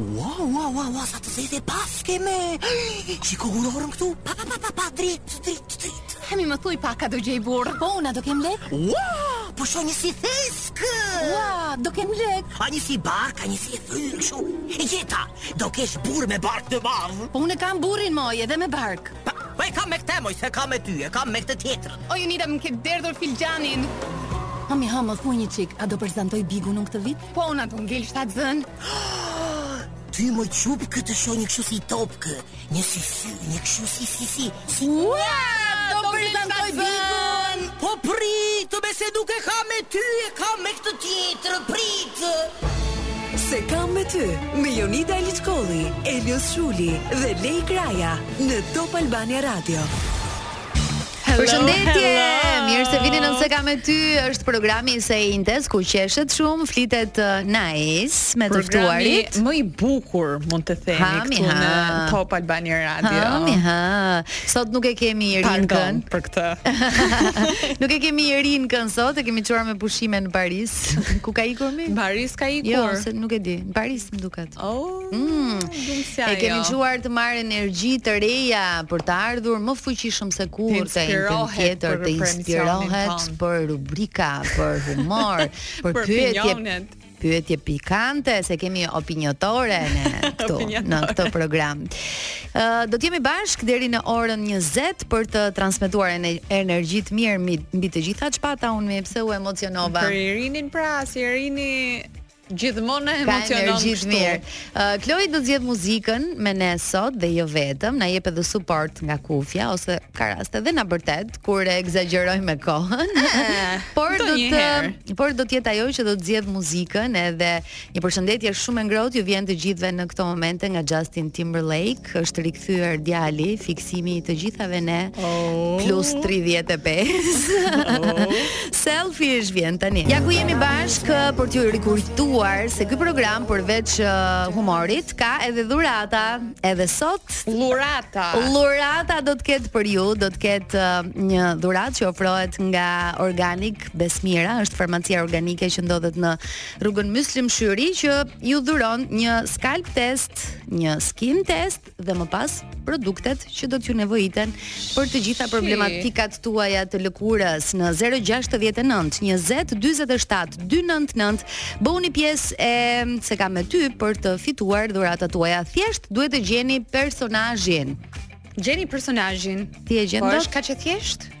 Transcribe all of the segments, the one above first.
Wow, wow, wow, wow, sa të zezë e paske me Që ku gurorën këtu Pa, pa, pa, pa, pa, dritë, dritë, dritë Hemi më thuj pak a do gjej burrë Po, unë a do kem lek Wow, po shoh një si thes Wow, do kem lek A një si bark, a një si thyrë shu E jeta, do kesh burrë me bark të madh Po, unë kam burrin moj edhe me bark Pa, po e kam me këtë moj, s'e kam me ty, e kam me këtë tjetrën O Jonida më ke derdhur filxhanin. Ha mi ha më thuj një çik, a do prezantoj Bigun unë këtë vit? Po unë a do ngel shtatzënë. Ty më çup këtë shoh një kështu si topkë, një si sy, një kështu si si si. si. Ua, do prezantoj Bigun. Po prit, të me, se nuk e kam me ty, e kam me këtë tjetër, prit. S'e kam me ty, me Jonida Aliçkolli, Elios Shuli dhe Lei Kraja në Top Albania Radio. Përshëndetje! Mirë se vini në S'e kam me ty, është programi i së enjtes, ku qeshet shumë, flitet uh, nice me të ftuarit. Programi më i bukur, mund të themi, ha, këtu ha. në Top Albania Radio. Ha, mi ha. Sot nuk e kemi Irinkën. për këtë. nuk e kemi Irinkën sot, e kemi çuar me pushime në Paris. ku ka ikur mi? Në Paris ka ikur. Jo, se nuk e di. Në Paris më duket. Oh, mm. e kemi çuar të marrë energji të reja për të ardhur më fuqishëm se kurrë të inspirohet tjetër të inspirohet për rubrika, për humor, për pyetje pyetje pikante se kemi opiniotore ne këtu në këtë program. Uh, do të jemi bashkë deri në orën 20 për të transmetuar energji të mirë mbi të gjitha ç'pata unë mi pse u emocionova. Për Irinin pra, si Irini Gjithmonë na emocionon kështu. Kloi do të zgjedhë muzikën me ne sot dhe jo vetëm, na jep edhe suport nga kufja ose ka raste dhe na bërtet kur e ekzagjerojmë me kohën. por do të por do të jetë ajo që do të zgjedhë muzikën edhe një përshëndetje shumë e ngrohtë ju vjen të gjithëve në këto momente nga Justin Timberlake. Tek është rikthyer djali, fiksimi i të gjithave ne. Oh. Plus 35. Oh. Selfish vjen tani. Ja ku jemi bashkë uh, për t'ju rikujtuar se ky program përveç uh, humorit ka edhe dhurata, edhe sot dhurata. Dhurata do të ketë për ju, do të ketë uh, një dhuratë që ofrohet nga Organic Besmira, është farmacia organike që ndodhet në rrugën Myslim Shyri që ju dhuron një scalp test, një skin test dhe më pas produktet që do t'ju nevojiten për të gjitha problematikat tuaja të lëkurës në 069 20 47 299. Bëhuni pjesë e S'e kam me ty për të fituar dhuratat tuaja. Thjesht duhet të gjeni personazhin. Gjeni personazhin. Ti e gjen po dot? Po është kaq e thjeshtë?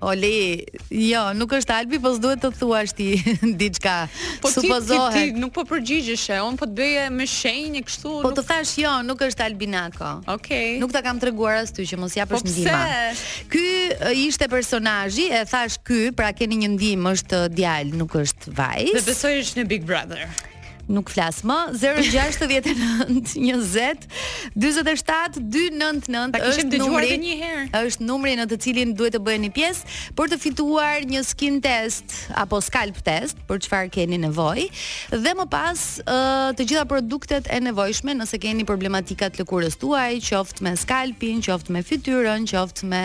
Oli, jo, nuk është Albi, po s'duhet të thuash ti diçka. Po ti, ti, ti nuk po përgjigjesh, un po të bëje me shenjë kështu. Po nuk... të thash jo, nuk është Albi Nako. Okej. Okay. Nuk ta kam treguar as ty që mos japësh ndihmë. Po pse? Ky ishte personazhi, e thash ky, pra keni një ndihmë, është djalë, nuk është vajzë. Dhe besoj është në Big Brother. nuk flas më 0692047299 është numri një herë është numri në të cilin duhet të bëheni pjesë për të fituar një skin test apo scalp test për çfarë keni nevojë dhe më pas të gjitha produktet e nevojshme nëse keni problematika të lëkurës tuaj qoftë me scalpin qoftë me fytyrën qoftë me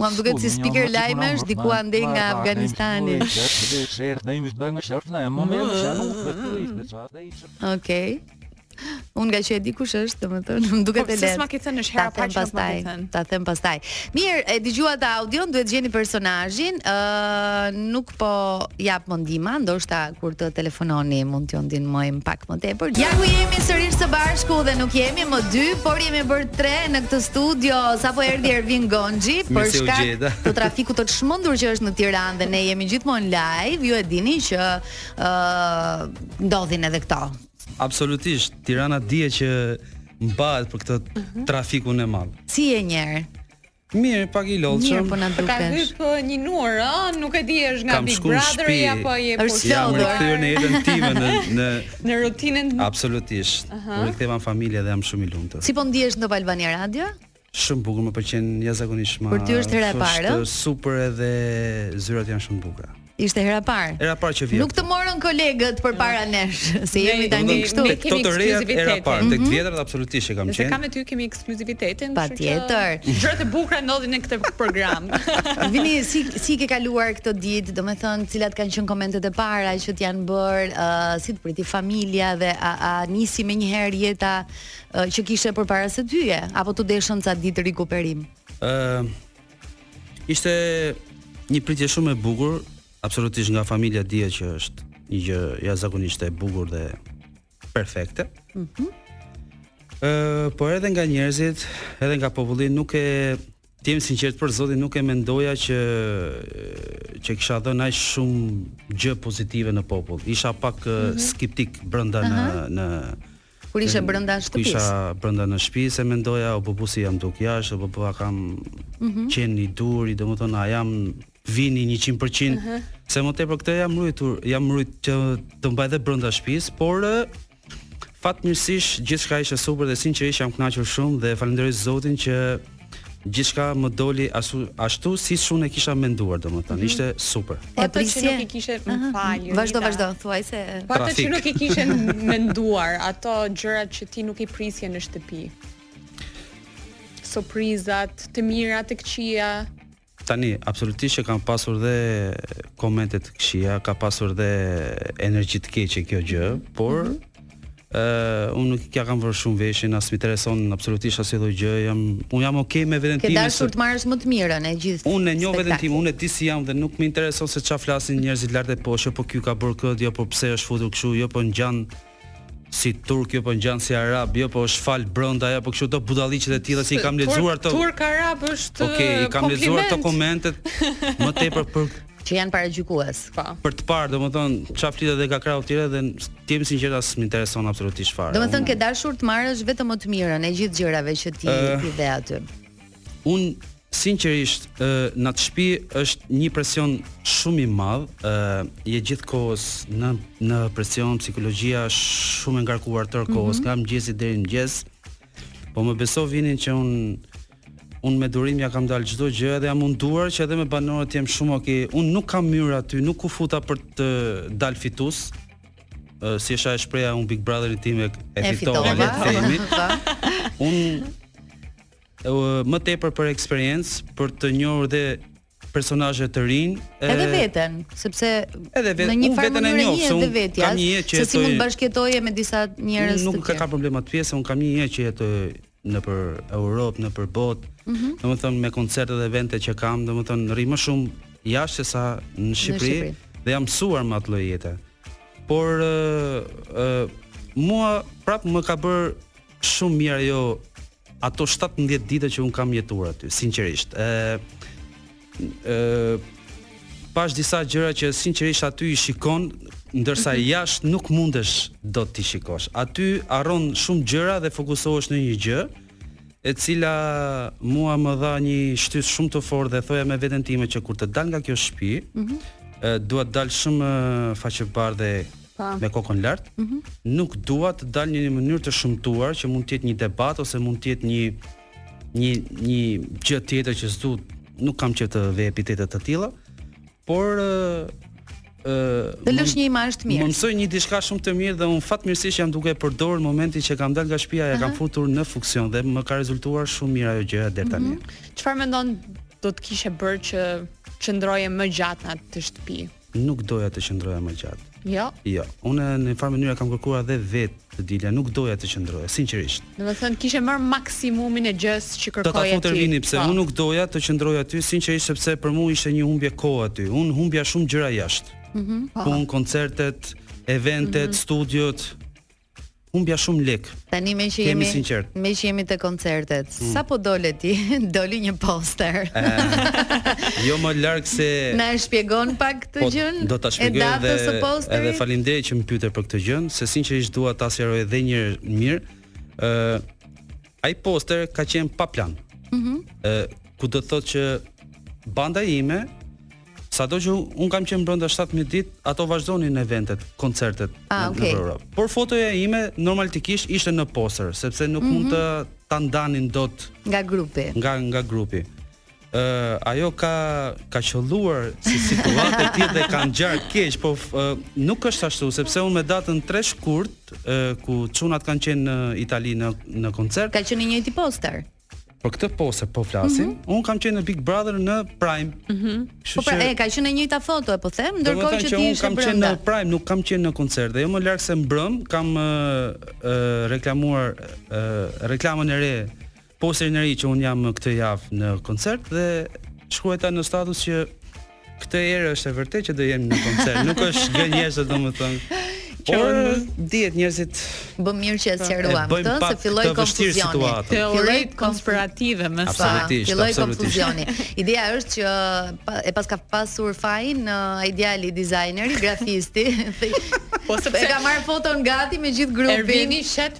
Mua më duket si speaker lajmesh diku andej nga Afganistani. Okej. Unë nga që e di kush është, domethënë, më duket e lehtë. Po, s'ma ke thënë është hera pak pas taj. Ta them pastaj. Mirë, e dëgjuat audion, duhet të gjeni personazhin. Ë, uh, nuk po jap më ndihma, ndoshta kur të telefononi mund t'ju ndihmojmë pak më tepër. Ja ku jemi sërish së bashku dhe nuk jemi më dy, por jemi bërë tre në këtë studio. Sapo erdhi Ervin Gonxhi për shkak të trafikut të çmendur që është në Tiranë dhe ne jemi gjithmonë live. Ju e dini që ë uh, ndodhin edhe këto. Absolutisht, Tirana dihet që mbahet për këtë mhm. trafikun e madh. Si je njëherë? Mirë, pak i lodhur. Mirë po na dukesh. Të ka hyp uh, një nur, ë, nuk e di është nga Big Brother apo je po shkodër. Jam rikthyer në jetën time në në në rutinën. Absolutisht. Uh -huh. Unë ktheva në familje dhe jam shumë i lumtur. Si po ndihesh në Top Albania Radio? Shumë bukur, më pëlqen jashtëzakonisht. Për ty është hera e parë. Është super edhe zyrat janë shumë bukura. Ishte hera parë. Hera parë që vjen. Nuk të morën kolegët përpara nesh, se jemi tani këtu. Ne kemi ekskluzivitetin. Hera parë, tek mhm. vjetrat absolutisht që kam qenë. Ne me ty kemi ekskluzivitetin. Patjetër. Gjërat e bukura ndodhin në këtë program. Vini si si ke kaluar këto ditë, domethënë cilat kanë qenë komentet e para që të janë bër, uh, si të priti familja dhe a, a nisi menjëherë jeta uh, që kishe përpara saj apo t'u deshën ca ditë rikuperim. Ëh, uh, Ishte një pritje shumë e bukur, absolutisht nga familja dihet që është një gjë jashtëzakonisht e bukur dhe perfekte. Mhm. Mm Ëh, por edhe nga njerëzit, edhe nga populli nuk e të jem i sinqertë për Zotin, nuk e mendoja që që kisha dhënë aq shumë gjë pozitive në popull. Isha pak uh mhm. -huh. skeptik brenda uh -huh. në në Kur ishe brenda shtëpisë? Kur isha brenda në shtëpi se mendoja obobo si jam duk jashtë, obobo a kam mm -hmm. qenë i duri, domethënë a jam Vini 100%. Uh -huh. Se më tepër këtë jam rujtur, jam rujt që ta mbaj edhe brenda shtëpisë, por fatmirësisht gjithçka ishte super dhe sinqerisht jam kënaqur shumë dhe falënderoj Zotin që gjithçka më doli ashtu ashtu siç unë e kisha menduar, domethënë, mm -hmm. ishte super. Po ato që nuk i kishe më fal. Vazhdo, vazhdo, thuaj se po ato që nuk i kishe menduar, ato gjërat që ti nuk i prisje në shtëpi. Surprizat, të mira, të këqija. Tani, absolutisht që kam pasur dhe komente të këqija, ka pasur dhe energji të keqe kjo gjë, mm -hmm. por mm -hmm uh, unë nuk ja kam vërë shumë veshin, as më intereson absolutisht asnjë lloj gjë, jam unë jam okay me veten time. Ke dashur të marrësh më të mirën e gjithë. Unë e njoh veten time, unë e di si jam dhe nuk më intereson se çfarë flasin njerëzit lart e poshtë, jo po ky ka bërë këtë, jo po pse është futur kështu, jo po ngjan si turk jo po ngjan si arab jo po është fal brenda jo po kësi budallëqet e tilla si i kam lexuar të turk arab është ok i kam lexuar të komentet më tepër për që janë paragjykues po për të parë domethënë ça flitet dhe nga krahu tjetër dhe të jem i sinqertë as më intereson absolutisht fare domethënë ke dashur të marrësh vetëm më të mirën e gjithë gjërave që ti uh, i dhe aty Un sinqerisht ë në atë shtëpi është një presion shumë i madh, ë je gjithë kohës në në presion psikologjia është shumë e ngarkuar tërë kohës mm -hmm. nga mëngjesi deri në mëngjes. Po më beso Vini që un un me durim ja kam dalë çdo gjë edhe jam munduar që edhe me banorët të jem shumë ok. Un nuk kam hyrë aty, nuk u futa për të dalë fitues si është ajo shprehja un Big Brother-in tim e, e fitova le të themi. Po. Unë më tepër për eksperiencë, për të njohur dhe personazhe të rinj. Edhe veten, sepse edhe vetë, në një farë veten e njoh, se unë veten, kam një jetë që se si mund të bashkëjetoje me disa njerëz të tjerë. Nuk ka problem atë pjesë, unë kam një jetë që jetoj nëpër Europë, nëpër botë. Mm -hmm. Domethënë me koncerte dhe evente që kam, domethënë rri më shumë jashtë se sa në Shqipëri, në Shqipëri. dhe jam mësuar me atë lloj jete. Por ë uh, uh, mua prap më ka bërë shumë mirë ajo Ato shtatëmbëdhjetë ditët që un kam jetuar aty, sinqerisht, ë ë pashë disa gjëra që sinqerisht aty i shikon, ndërsa mhm. jashtë nuk mundesh dot t'i shikosh. Aty harron shumë gjëra dhe fokusohesh në një gjë, e cila mua më dha një shtysë shumë të fortë dhe thoja me veten time që kur të dal nga kjo shtëpi, mm -hmm. dua të dal shumë faqebardhë dhe Po. me kokën lart, mm -hmm. nuk dua të dal në mënyrë të shëmtuar që mund të jetë një debat ose mund të jetë një një një gjë tjetër që s'du nuk kam qejf të vë epitete të tilla, por të lësh një imazh të mirë. Më mësoi një diçka shumë të mirë dhe un fatmirësisht jam duke e përdorur momentin që kam dalë nga shtëpia, e kam futur në funksion dhe më ka rezultuar shumë mirë ajo gjëja deri tani. Mhm. Çfarë mendon do të kishe bërë që të qëndroje më gjatë në atë shtëpi? Nuk doja të qëndroja më gjatë. Jo. Jo. Unë në një farë mënyre kam kërkuar dhe vetë të dilja, nuk doja të qëndroja, sinqerisht. Do të thënë kishe marr maksimumin e gjës që kërkoje ti. Do ta futë Ervini pse po. unë nuk doja të qëndroja aty, sinqerisht sepse për mua ishte një humbje kohë aty. Unë humbja shumë gjëra jashtë. Mhm. Mm Pun, koncertet, eventet, mm -hmm. studiot. humbja shumë lek. Tani me që jemi sinqert. Me që jemi te koncertet, mm. sapo dole ti, doli një poster. Eh, jo më larg se Na e shpjegon pak këtë po, gjën? Do ta shpjegoj edhe edhe, edhe faleminderit që më pyete për këtë gjën, se sinqerisht dua ta sqaroj edhe një herë mirë. Ë uh, Ai poster ka qenë pa plan. Mhm. Mm ë ku do të thotë që banda ime sado që un kam qenë brenda 17 ditë, ato vazhdonin eventet, koncertet ah, në, okay. në Europë. Por fotoja ime normalisht ishte në poster, sepse nuk mm -hmm. mund mhm. të ma ndanin dot nga grupi. Nga nga grupi. ë ajo ka ka qëlluar si situatë e tillë dhe ka ngjarë keq, po nuk është ashtu sepse unë me datën 3 shkurt ë ku çunat kanë qenë në Itali në në koncert. Ka qenë i njëjti poster. Për këtë poster po flasim. Mm -hmm. Un kam qenë në Big Brother në Prime. Mhm. Mm po pra, e ka qenë e njëjta foto, e po them, ndërkohë që, që ti ishe brenda. Kam qenë në Prime, nuk kam qenë në koncert. Dhe jo më larg se mbrëm, kam uh, uh, reklamuar uh, reklamën e re Posterin e ri që un jam këtë javë në koncert dhe shkruajta në status që këtë herë është e vërtetë që do jem në koncert, nuk është gënjeshtër domethënë. Por dihet njerëzit bën mirë që e po. sqaruam këtë, se filloi konfuzioni. Teori konspirative më sa. Filloi konfuzioni. Ideja është që e paska pasur fajin ai uh, ideali dizajneri, grafisti. Po sepse e ka marr foton gati me gjithë grupin. Ervini shet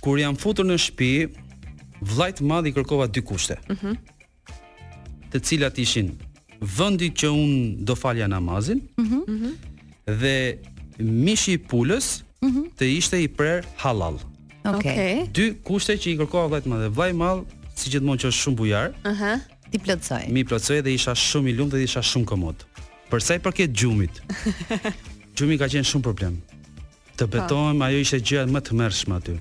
Kur jam futur në shtëpi, vllajt madh i kërkova dy kushte. Ëh. Mm -hmm. Të cilat ishin vendi që un do falja namazin. Ëh. Mm -hmm. Mhm. Dhe mishi i pulës mm -hmm. të ishte i prer hallall. Okej. Okay. Okay. Dy kushte që i kërkova vllajt madh. Vllai madh, si gjithmonë që është shumë bujar. Ëh. Uh -huh. T'i plotsoi. M'i plotsoi dhe isha shumë i lumtur dhe isha shumë komod. Për sa i përket gjumit. Gjumi ka qenë shumë problem. Të betohem, ajo ishte gjëja më e tmerrshme aty.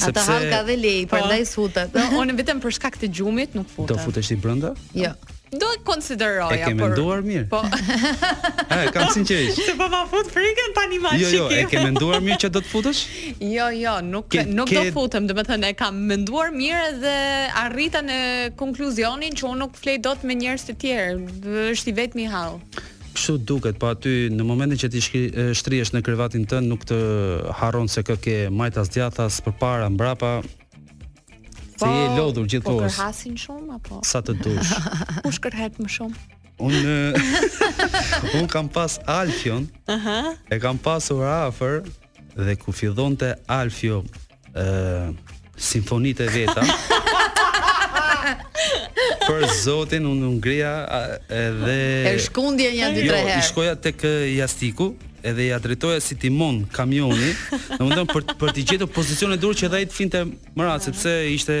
Sepse Atë hall ka dhe Lei, po. prandaj s'futet. Po, unë vetëm për shkak të gjumit nuk futem. Do futesh ti brenda? Jo. Do e konsideroja, E ke por- menduar mirë? Po. E, kam sinqerisht. Se po ma fut frikën tani ma Jo, jo, e ke menduar mirë që do të futesh? Jo, jo, nuk Ke- nuk do ke- futem, domethënë e kam menduar mirë dhe arrita në konkluzionin që unë nuk flej dot me njerëz të tjerë. Dë- Është i vetmi hall. Kështu duket, po aty në momentin që ti shtrihesh në krevatin tënd nuk ta harron se kë ke majtas djathtas përpara, mbrapa. Po, ti je lodhur gjithë kohës. Po kërhasin shumë apo? Sa të dush. Kush kërhet më shumë? Unë un kam pas Alfion. Aha. E kam pasur afër dhe kur fillonte Alfio ë simfonitë e veta. Për Zotin unë ngrihesha edhe E shkundje një dy jo, tre herë. Jo, i shkoja tek jastiku, edhe ja drejtoja si timon kamioni, domethënë për për të gjetur pozicionin e duhur që ai të flinte më rehat sepse ishte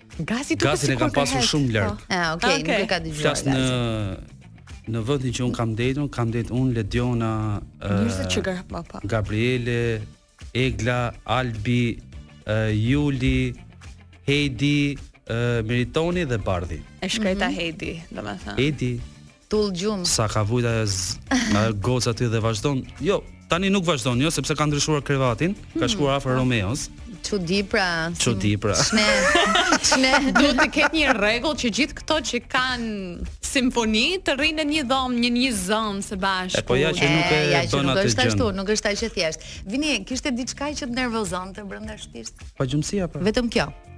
Gazi duket sikur kërhet. Gazin e kam pasur shumë larg. Po. Ah, okej, okej. nuk e ka dëgjuar. Flas në Gazi. në vendin që un kam ndejtur, kam ndejt un Lediona, ë, Njerëzit që garap më pa. Gabriele, Egla, Albi, ë, Juli, Heidi, ë, Meritoni dhe Bardhi. E shkreta Heidi, domethënë. Heidi, Tull gjum. Sa ka vujt ajo ajo goca aty dhe vazhdon. Jo, tani nuk vazhdon, jo sepse ka ndryshuar krevatin, ka hmm. shkuar afër Romeos. Çudi pra. Çudi pra. Çne. Çne. Duhet të ketë një rregull që gjithë këto që kanë simfoni të rrinë në një dhomë, një një zonë së bashku. Po ja që nuk e ja, që nuk është ashtu, nuk është aq e thjeshtë. Vini, kishte diçka që të nervozonte brenda shtëpisë. Pa gjumësia pra. Vetëm kjo.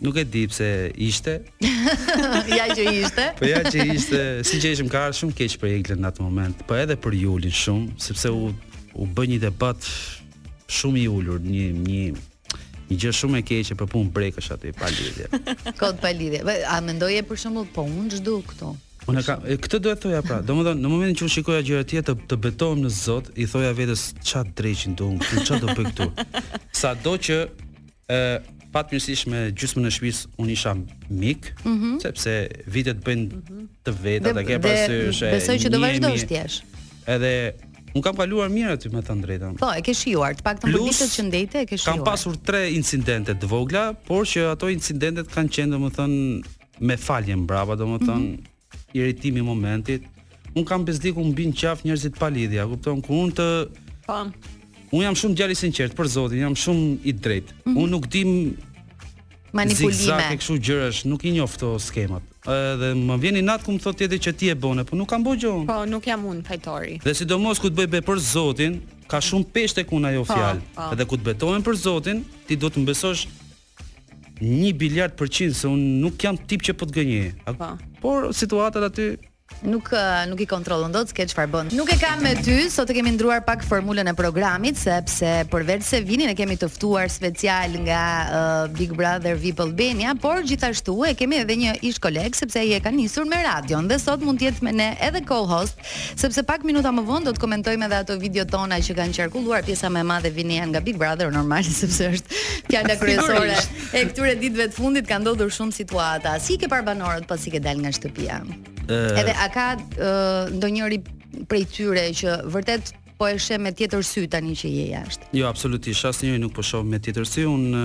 Nuk e di pse ishte. ja që ishte. po ja që ishte, sinqerisht më ka ardh shumë keq për Eglën në atë moment, po edhe për Julin shumë, sepse u u bë një debat shumë i ulët, një një një gjë shumë e keqe për punë brekësh aty pa lidhje. Kot pa lidhje. A mendoje për shembull po unë ç'do këtu? Unë ka, e, këtë do të thoja pra. Domethënë, në momentin që unë shikoja gjëra të tjera, të betohem në Zot, i thoja vetes ça dreqin do unë, ça do bëj këtu. Sado që Ë fatmirësisht me gjysmën e shtëpisë unë isha mik, mm -hmm. sepse vitet bëjnë mm -hmm. të veta, e ke parasysh. Besoj që do vazhdosh të jesh. Edhe Unë kam kaluar mirë aty me thënë të drejtën. Po, e ke shijuar, të paktën për ditët që ndejte e ke shijuar. Kam pasur tre incidente të vogla, por që ato incidentet kanë qenë domethënë me falje mbrapa, domethënë mm -hmm. Irritim i momentit. Un kam bezdi kur m'bin n'qaf njerëzit pa lidhje, a kupton? Kur un të Po. Un jam shumë djalë i sinqert për Zotin, jam shumë i drejtë. Mm -hmm. Un nuk di manipulime. Zigzag e kështu gjërash, nuk i njoh këto skemat. Edhe më vjen inat kur më thotë tjetri që ti e bone, po nuk kam bo gjë. Po nuk jam un fajtori. Dhe sidomos kur të bëj be për Zotin, ka shumë peshë tek un ajo po, fjalë. Po. Edhe kur të betohem për Zotin, ti duhet të m'besosh Një biliard për qind se un nuk jam tip që po të gënjej. Po. Por situatat aty nuk nuk i kontrollon dot s'ke çfarë bën. Nuk e kam me ty, sot e kemi ndruar pak formulën e programit sepse përveç se Vinin e kemi të ftuar special nga uh, Big Brother VIP Albania, por gjithashtu e kemi edhe një ish koleg sepse ai e ka nisur me radion dhe sot mund të jetë me ne edhe co-host Sepse pak minuta më vonë do të komentojmë edhe ato videot tona që kanë qarkulluar, pjesa më e madhe vijnë nga Big Brother normal, sepse është fjala kryesore e këtyre ditëve të fundit ka ndodhur shumë situata. Si i ke parë banorët pasi ke dalë nga shtëpia? Edhe a ka uh, ndonjëri prej tyre që vërtet po e sheh me tjetër sy tani që je jashtë. Jo, absolutisht, asnjërin nuk po e shoh me tjetër sy. Unë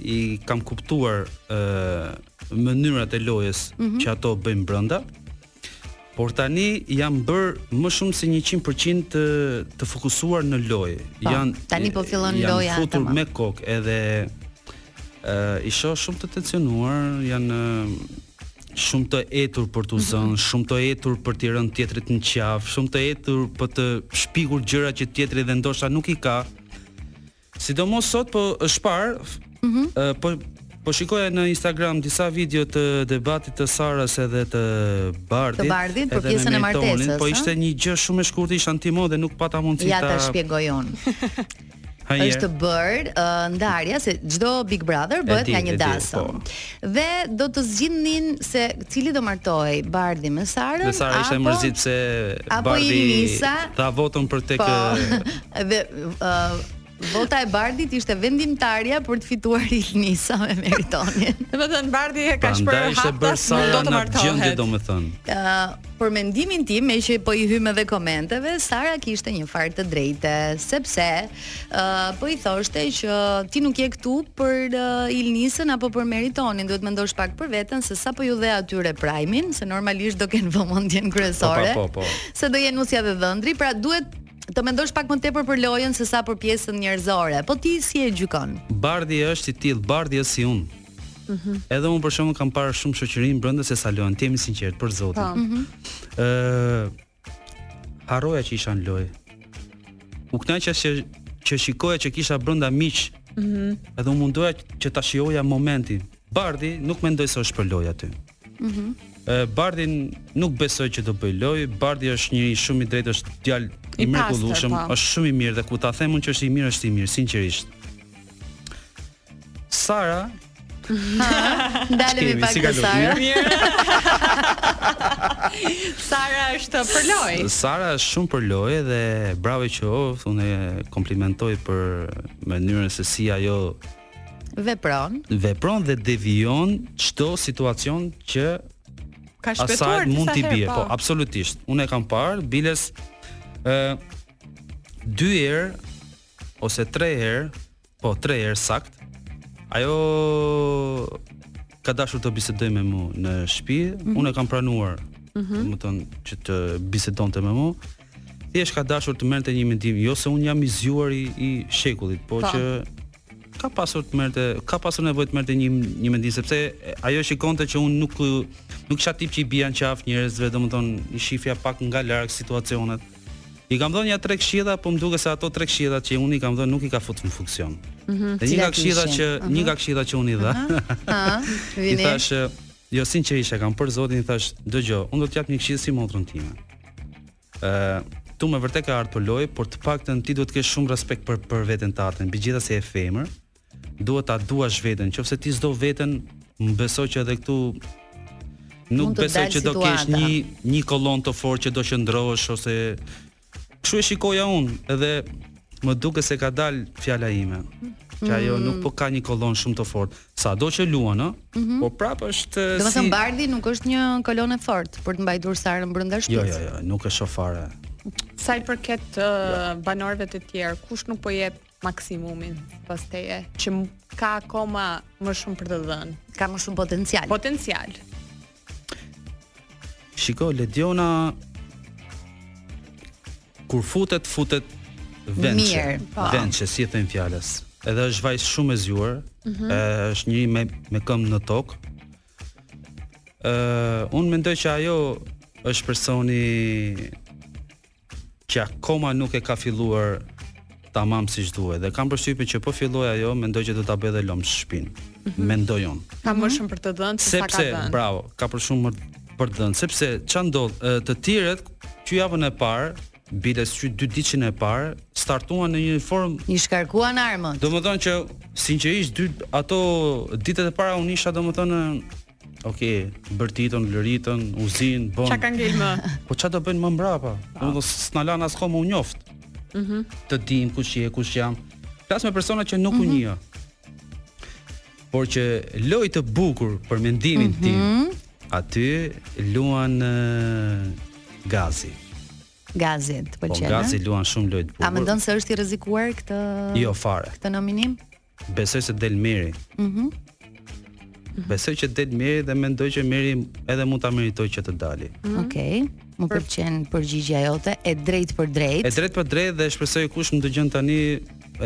i kam kuptuar ë mënyrat e lojës mm -hmm. që ato bëjnë brenda. Por tani janë bërë më shumë se 100% të, të fokusuar në lojë. Po, tani po fillon loja. Janë futur me kokë edhe ë uh, i shoh shumë të tensionuar, janë shumë të etur për t'u zënë, mm -hmm. shumë të etur për t'i rënë tjetrit në qafë, shumë të etur për të shpikur gjëra që tjetri dhe ndoshta nuk i ka. Sidomos sot pak më parë, mm -hmm. po po shikoja në Instagram disa video të debatit të Sarës edhe të Bardhit. Të Bardhit për pjesën e martesës. Po ishte një gjë shumë e shkurtë, isha antimo dhe nuk pata mundësi ta Ja ta shpjegoj unë. Është bërë uh, ndarja se në çdo Big Brother bëhet nga një dasëm. Po. Dhe do të zgjidhnin se cili do martohej, Bardhi me Sarën. Dhe Sara ishte e mërzitur se Bardhi dha votën për tek po, dhe uh, vota e Bardhit ishte vendimtarja për të fituar Ilnisa me Meritonin. Domethënë Bardhi e ka shprehur haptas se do të martohet. Gjendje domethënë. Uh, për mendimin tim, meqë po i hyjmë edhe komenteve, Sara kishte një farë të drejte, sepse Ë po i thoshte që ti nuk je këtu për uh, Ilnisën apo për Meritonin, duhet të mendosh pak për veten se sa po jua dhe atyre prajmin, se normalisht do kenë vëmendjen kryesore. Po, po, po, po. Se do jenë nusja dhe dhëndri, pra duhet të mendosh pak më tepër për lojën se sa për pjesën njerëzore. Po ti si e gjykon? Bardhi është i tillë, Bardhi është si unë. Mm -hmm. Edhe unë për shembull kam parë shumë shoqërinë brenda se sa lojën, të jemi të sinqertë për Zotin. Po. Mm -hmm. Ë Harroja që isha në lojë. U kënaqja që shikoja që kisha brenda miq. Ëh. Mm -hmm. Edhe u mundoja që ta shijoja momentin. Bardhi nuk mendoj se është për lojë aty. Ëh. Mm -hmm. Bardhi nuk besoj që do bëjë lojë. Bardhi është njeri shumë i drejtë, është djalë i mrekullueshëm, po. është shumë i mirë dhe kur ta them unë që është i mirë, është i mirë, sinqerisht. Sara Ndalemi pak te Sara. Sara është për lojë. Sara është shumë për lojë dhe bravo i qoftë. Unë e komplimentoj për mënyrën se si ajo vepron. Vepron dhe devijon çdo situacion që ka shpëtuar disa herë asaj mund t'i bie. Po. po, absolutisht. Unë e kam parë biles ë dy herë ose tre herë Po, tre herë sakt. Ajo ka dashur të bisedojë me mua në shtëpi, mm -hmm. unë e kam pranuar. Mm -hmm. Domethënë që të bisedonte me mua. Thjesht ka dashur të merrte një mendim, jo se un jam i zgjuar i, i shekullit, po që ka pasur të merrte, ka pasur nevojë të merrte një një mendim sepse ajo shikonte që un nuk nuk isha tip që i bian qafë njerëzve, domethënë i shifja pak nga larg situacionet. I kam dhënë ja tre këshilla, po më duket se ato tre këshilla që unë i kam dhënë nuk i ka fut në funksion. Mm -hmm, dhe një nga këshilla që uh -huh. një nga këshilla që unë i dhashë. Ha, vini. I thash, jo sinqerisht e kam për zotin i thash, dëgjo, unë do të jap një këshillë si motrën time. Ë, uh, këtu me vërtet ke ardhur për lojë, por të paktën ti duhet të kesh shumë respekt për për veten tënde, mbi të gjitha se je femër. Duhet ta duash veten, nëse ti s'do veten, më beso që edhe këtu nuk besoj që do kesh një një kolon të fortë që do qëndrosh ose kështu e shikoja unë, edhe më duket se ka dal fjala ime. Mm. Që ajo nuk po ka një kolon shumë të fortë. Sado që luan, ë, mm -hmm. po prapë është si Domethënë Bardhi nuk është një kolon e fortë për të mbajtur Sarën brenda jo, shtëpisë. Jo, jo, jo, nuk është fare. Sa i përket uh, banorëve të tjerë, kush nuk po jep maksimumin sipas teje, që ka akoma më shumë për të dhënë. Ka më shumë potencial. Potencial. Shiko, Lediona, kur futet, futet vençe. Mirë, po. Vençe, si i thonë fjalës. Edhe është vajzë shumë e zjuar, mm -hmm. është njeri me, me këmë në tokë. Uh, unë mendoj që ajo është personi që akoma nuk e ka filluar tamam siç duhet dhe kam përshtypjen që po filloj ajo mendoj që do ta bëj dhe lëmsh shpin. Mm -hmm. Mendoj unë. Ka më shumë për të dhënë se sa ka dhënë. Sepse bravo, ka për shumë më për të dhënë, sepse ça ndodh të tjerët që javën e parë bile qysh dy ditëshin e parë startuan në një formë i shkarkuan armët. Domethënë që sinqerisht dy ato ditët e para unë isha domethënë Ok, bërtitën, ulëritën, uzin, bën. Çka ka ngel më? Po çka do bëjnë më mbrapa? Domethënë s'na lan as kohë m' u njoft. Mhm. Mm të dim kush je, kush jam. Flas me persona që nuk mm -hmm. u mhm. njeh. Por që loj të bukur për mendimin mm -hmm. tim. Mhm. Aty luan uh, gazi. Gazi, të pëlqen. Po gazi luan shumë loj të bukur. A mendon se është i rrezikuar këtë? Jo fare. Këtë nominim? Besoj se del Miri. Mhm. Mm Besoj që del Miri dhe mendoj që Miri edhe mund ta meritoj që të dali. Mm -hmm. Okej. Okay. Më pëlqen përgjigja jote e drejtpërdrejtë. E drejtpërdrejtë dhe shpresoj kush më dëgjon tani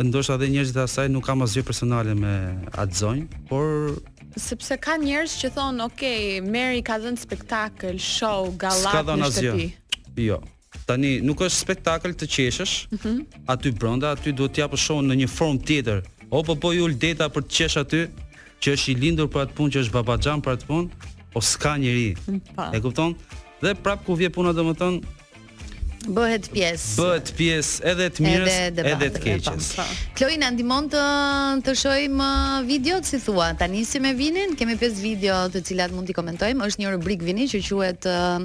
ndoshta edhe njerëzit e asaj nuk kam asgjë personale me atë zonjë, por sepse ka njerëz që thon, "Ok, Miri ka dhënë spektakël, show, gallatë në shtëpi." Jo. Tani nuk është spektakël të qeshësh. Mm -hmm. Aty brenda, aty duhet të japësh show në një formë tjetër. O po po Jul Deda për të qesh aty, që është i lindur për atë punë, që është babaxhan për atë punë, o s'ka njeri. Mm, po. E kupton? Dhe prap kur vjen puna domethën, bëhet pjesë. Bëhet pjesë edhe të mirës, edhe, edhe të keqes. Po. Kloi na ndihmon të të shohim uh, videot si thua. Ta nisim me Vinin, kemi pesë video të cilat mund t'i komentojmë. Është një rubrikë Vini që quhet uh,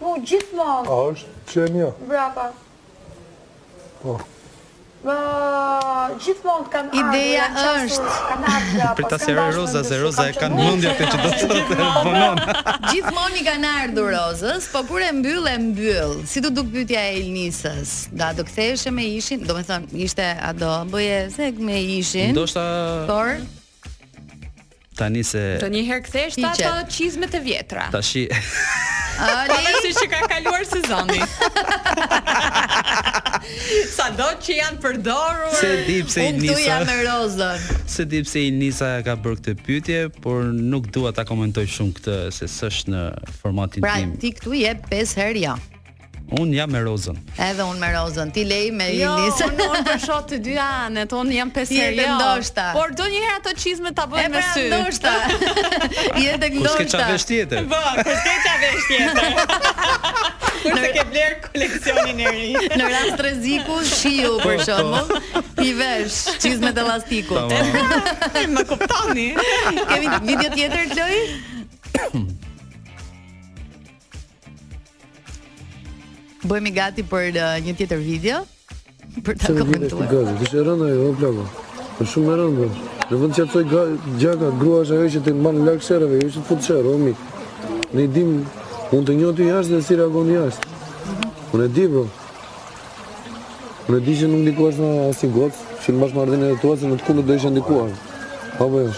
Po gjithmonë. A është qenia? Mbrapa. Po. Po gjithmonë kanë ardhur. Ideja është kanë ardhur. Për ta sjellë Roza, se Roza e ka mendjen se ç'do të thotë vonon. Gjithmonë i kanë ardhur Rozës, po kur e mbyll e mbyll. Si t'u duk pyetja e Ilnisës? Do të ktheheshe me ishin, domethënë ishte a do bëje se me ishin? Ndoshta. Por Tani se Të një herë kthesh ta ato çizme të vjetra. Tashi. Ali. Po si që ka kaluar sezoni. Sa do që janë përdorur. S'e di pse Ilnisa. Unë jam me Rozën. S'e di pse Ilnisa e ka bërë këtë pyetje, por nuk dua ta komentoj shumë këtë se s'është në formatin pra, tim. Pra ti këtu je 5 herë ja. Jo. Un jam me Rozën. Edhe un me Rozën. Ti lej me jo, Ilnis. Jo, un un po shoh të dy anët. Un jam pesë herë. Je te ndoshta. Por do një herë ato çizme ta bëj me pra, sy. Edhe ndoshta. Je te ndoshta. Kur s'ke çfarë vesh tjetër? Po, kur s'ke çfarë vesh tjetër? Kur të kem blerë koleksionin e ri. Në rast rreziku, shiu po, për po. shembull, i vesh çizmet e llastikut. Më kuptoni. Kemi video tjetër, Kloi? Bëhemi gati për uh, një tjetër video për ta komentuar. Gati, ti je rënë ajo plako. Po shumë e rëndë. Në vend të çoj gjaka, grua është ajo që të mban larg sherreve, jo që të fut në sherr, Romi. Ne dim, unë të njoh ti jashtë dhe si reagon jashtë. Unë e di po. Unë di që nuk ndikohesh nga asnjë gocë, që në bashkëmarrëdhëniet e tua se në të kundërt do isha ndikuar. Apo jo?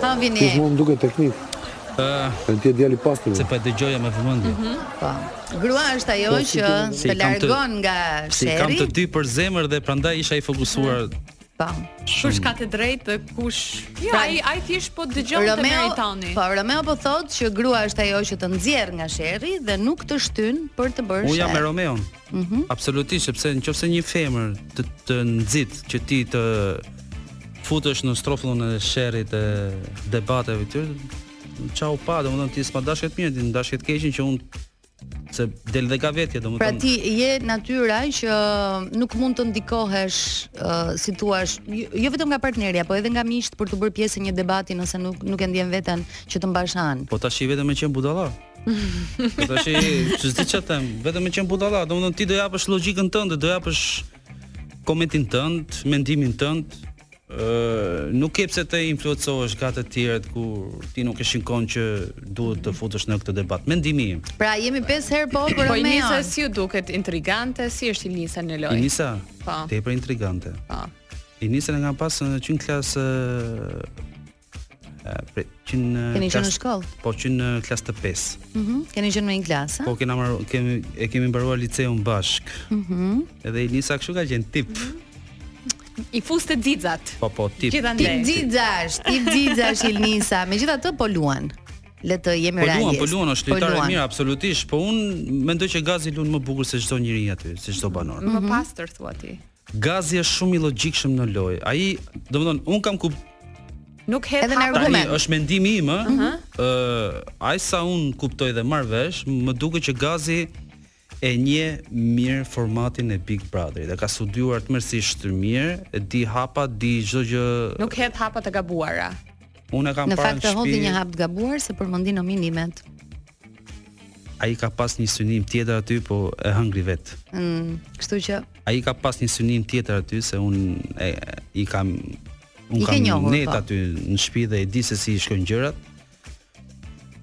Ta Vini. Ti m'u duke teknik. Ë, uh, ti je i pastër. Se po e dëgjoja me vëmendje. Mhm. Po. Grua është ajo po, që të largon nga sherri. Se i kam të dy për zemër dhe prandaj isha i fokusuar. Mhm. Po. Kush ka të drejtë dhe kush Jo, ai ai thjesht po dëgjon të meritoni. Po Romeo po thotë që grua është ajo që të nxjerr nga sherri dhe nuk të shtyn për të bërë sherr. Unë jam me Romeon. Mhm. Mm Absolutisht, sepse në qoftë se një femër të të nxit që ti të futesh në strofullën e sherrit e debateve këtyre, çau pa, domethënë ti s'ma dashke të mirën, ti dashke të keqen që unë se del dhe ka vetje domethënë pra ti je natyra që nuk mund të ndikohesh uh, si thua jo, jo vetëm nga partnerja po edhe nga miqtë për t'u bërë pjesë e një debati nëse nuk nuk e ndjen veten që të mbash anë po tash i vetëm me qen budalla po tash i s'di ça them vetëm me qen budalla domethënë ti do japësh logjikën tënde do japësh komentin tënd mendimin tënd nuk ke pse të influencohesh nga të tjerët kur ti nuk e shikon që duhet të futesh në këtë debat. Mendimi im. Pra jemi 5 herë po për Romeo. Po Inisa si ju duket intrigante, si është Ilnisa në lojë? Ilnisa. Po. Tepër intrigante. Po. Ilnisa e kam pas që në klasë Prit, që në Keni qenë në shkollë? Po, që në klasë të 5. Mhm. Mm keni qenë në një klasë? Po, kemi marrë, kemi e kemi mbaruar liceun bashk. Mhm. Mm Edhe Ilnisa kështu ka qenë tip. Mm -hmm i fuste xixat. Po po, ti. Tip xixash, tip xixash Ilnisa. Megjithatë po luan. Le të jemi po realistë. Po luan, po luan, është po lojtar i mirë absolutisht, po un mendoj që Gazi luan më bukur se çdo njeri aty, se çdo banor. Më mhm. pastër thua ti. Gazi është shumë i logjikshëm në lojë. Ai, domethënë, un kam kuptuar Nuk hedh edhe në argument. Tani është mendimi im, ëh. Mhm. Ë, ai sa un kuptoj dhe marr vesh, më duket që Gazi e njeh mirë formatin e Big Brother. E ka studiuar tmerrësisht të mirë, e di hapa, di çdo gjë. Nuk hedh hapa të gabuara. Unë e kam parë në shtëpi. Në fakt e hodhi një hap të gabuar se përmendi nominimet. Ai ka pas një synim tjetër aty, po e hëngri vet. Mm, kështu që ai ka pas një synim tjetër aty se un e, i kam un I kam njohur, net po. aty në shtëpi dhe e di se si i shkojnë gjërat.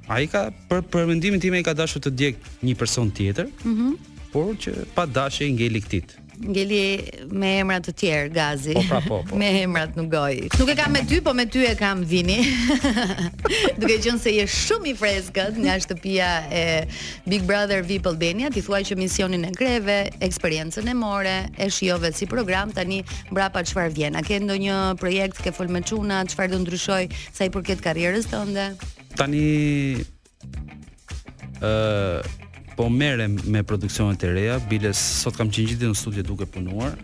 Ai ka për për mendimin tim ai ka dashur të djeg një person tjetër. Mhm. Mm por që pa dashje i ngeli këtij. Ngeli me emra të tjerë Gazi. Po pra po, po. Me emrat në gojë. Nuk e kam me ty, po me ty e kam Vini. Duke qenë se je shumë i freskët nga shtëpia e Big Brother VIP Albania, ti thua që misionin e kreve, eksperiencën e more, e shijove si program tani mbrapa çfarë vjen? A ke ndonjë projekt ke fol me çuna, çfarë do ndryshojë sa i përket karrierës tënde? Tani Ëh, po merrem me produksionet e reja, biles sot kam qenë gjithë ditën në studio duke punuar.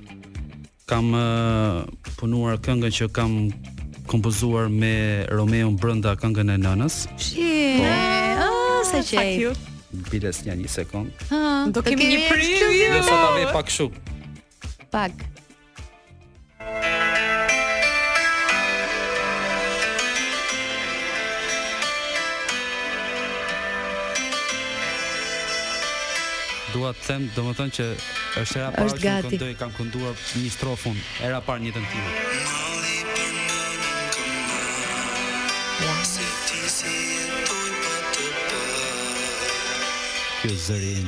Kam uh, punuar këngën që kam kompozuar me Romeon brenda këngën e nënës. Shi. Po. Ah, sa qejf. Biles nja një sekund. Ah, do kemi një preview. Do sa ta vej pak shumë. Pak. Dua të them, domethënë që është hera e parë që më këndoj, kam kënduar një strofë, hera e parë një të në time. Kjo zërin.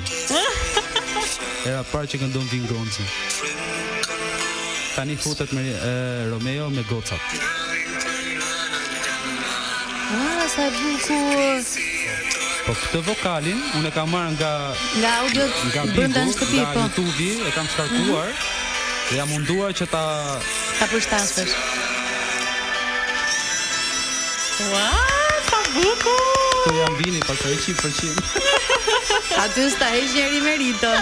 Hera e parë që këndon Vingonci. Tani futet me e, Romeo me gocat. Ah, sa e bukur. Po këtë vokalin unë e kam marrë nga nga audio nga brenda në shtëpi po. Nga YouTube e kam shkarkuar. Mm -hmm. Dhe jam munduar që ta ta përshtasësh. Ua, sa bukur. Këtu jam Vini për 100%. Aty sta heq njëri meriton.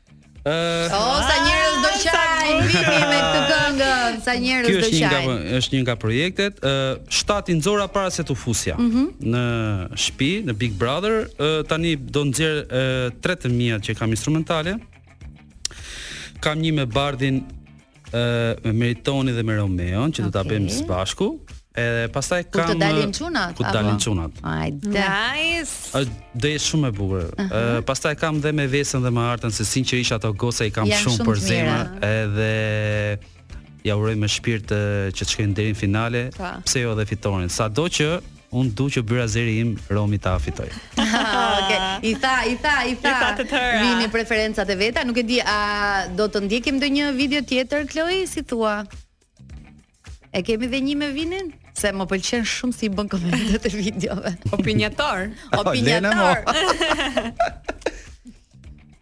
Oh, sa njerëz do qajnë Vini me këtë këngën, sa njerëz do qajnë. Ky është një nga është një nga projektet, ë uh, shtatë i nxora para se të futesha mm -hmm. në shtëpi, në Big Brother, uh, tani do nxjerr uh, tre të mia që kam instrumentale. Kam një me Bardhin ë me Meritonin dhe me Romeon që do ta bëjmë së bashku. Edhe pastaj kam Kur të dalin çunat? Kur të dalin çunat. Hajde. Nice. Do jetë shumë e bukur. Uh -huh. Pastaj kam dhe me Vesën dhe me Artën se sinqerisht ato goca i kam shumë, shumë për zemër, edhe ia uroj me shpirt që të shkojnë deri në finale, pa. pse jo edhe fitoren. Sado që Unë du që byrazeri im Romi ta fitoj. Okej. I tha, i tha, i tha. I tha të tëra Vini preferencat e veta, nuk e di a do të ndjekim ndonjë video tjetër Kloi, si thua? E kemi dhe një me Vinin? Se më pëlqen shumë si i bën komentet e videove. Opinjator. Opinjator.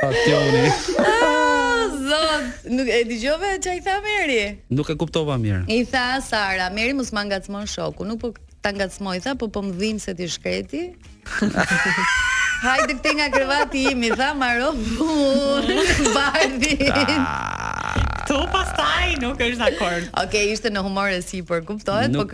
Pastioni. Ah, zot, nuk e dëgjove ça i tha Meri. Nuk e kuptova mirë. I tha Sara, Meri mos ma ngacmo shokun, nuk po ta ngacmoj tha, po po më dhimbset i shkreti. Hajde këtej nga krevati im, i tha Maro punë, Bardhi. Ah. Këtu pastaj nuk është dakord. Okej, okay, ishte në humor e sipër, kuptohet, nuk, po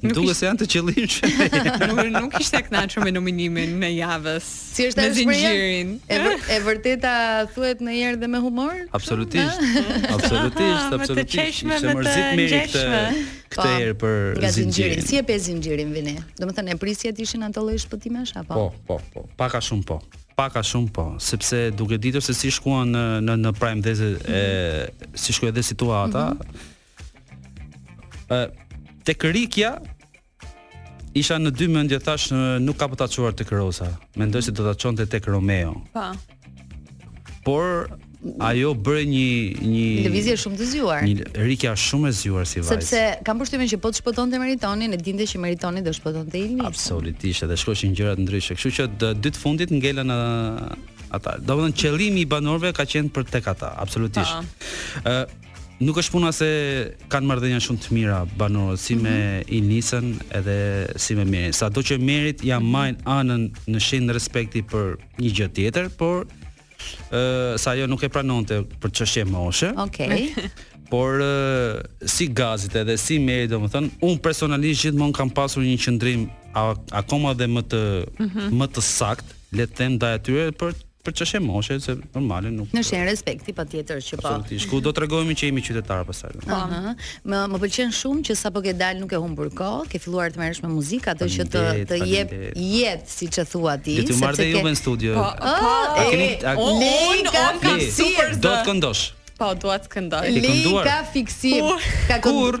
Më duket se janë të qëllimshëm. nuk, nuk ishte kënaqur me nominimin e javës. Si është ajo zinxhirin? E, vër, e vërteta thuhet ndonjëherë dhe me humor? Absolutisht. absolutisht, absolutisht. Ishte mërzit me këtë këtë po, herë për zinxhirin. Si e pe zinxhirin Vini? Domethënë e prisje të ishin ato lloj shpëtimesh apo? Po, po, po. Pak a shumë po. Pak a shumë po, sepse duke ditur se si shkuan në në në prime dhe se si shkoi dhe situata, mm -hmm Ë tek Rikja isha në dy mendje thash nuk ka për ta çuar tek Roza. Mendoj se do ta çonte tek Romeo. Po. Por ajo bëri një një lëvizje shumë të zgjuar. Një Rikja shumë e zgjuar si vajzë. Sepse kam përshtypjen që po të shpëtonte Meritonin, e dinte që Meritoni do shpëtonte Ilnisën. Absolutisht, edhe shkoshin gjërat ndryshe. Kështu që dë, dy të fundit ngelën ata. Domethënë qëllimi i banorëve ka qenë për tek ata, absolutisht. Ëh, Nuk është puna se kanë marrëdhënia shumë të mira banorët si me mhm. Ilnisën edhe si me Merin. Sado që Merit ia mhm. majn anën në shenjë respekti për një gjë tjetër, por ë sa ajo nuk e pranonte për çështje moshe. Okej. Okay. Por si Gazit edhe si Merit, domethënë, un personalisht gjithmonë kam pasur një qëndrim akoma dhe më të mm -hmm. më të saktë le të them ndaj atyre për për çështje moshe se normale nuk Në shenjë respekti patjetër që po. Absolutisht. Ku do tregohemi që jemi qytetarë pastaj. Po. Ëh. Më më pëlqen shumë që sapo ke dalë nuk ke humbur kohë, ke filluar të merresh me muzikë, atë që të të jep jetë siç e thua ti. Le të marr dhe juve në studio. Po, po. A keni a keni ka fiksuar do të këndosh. Po, dua të këndoj. Lei ka fiksim. Ka kur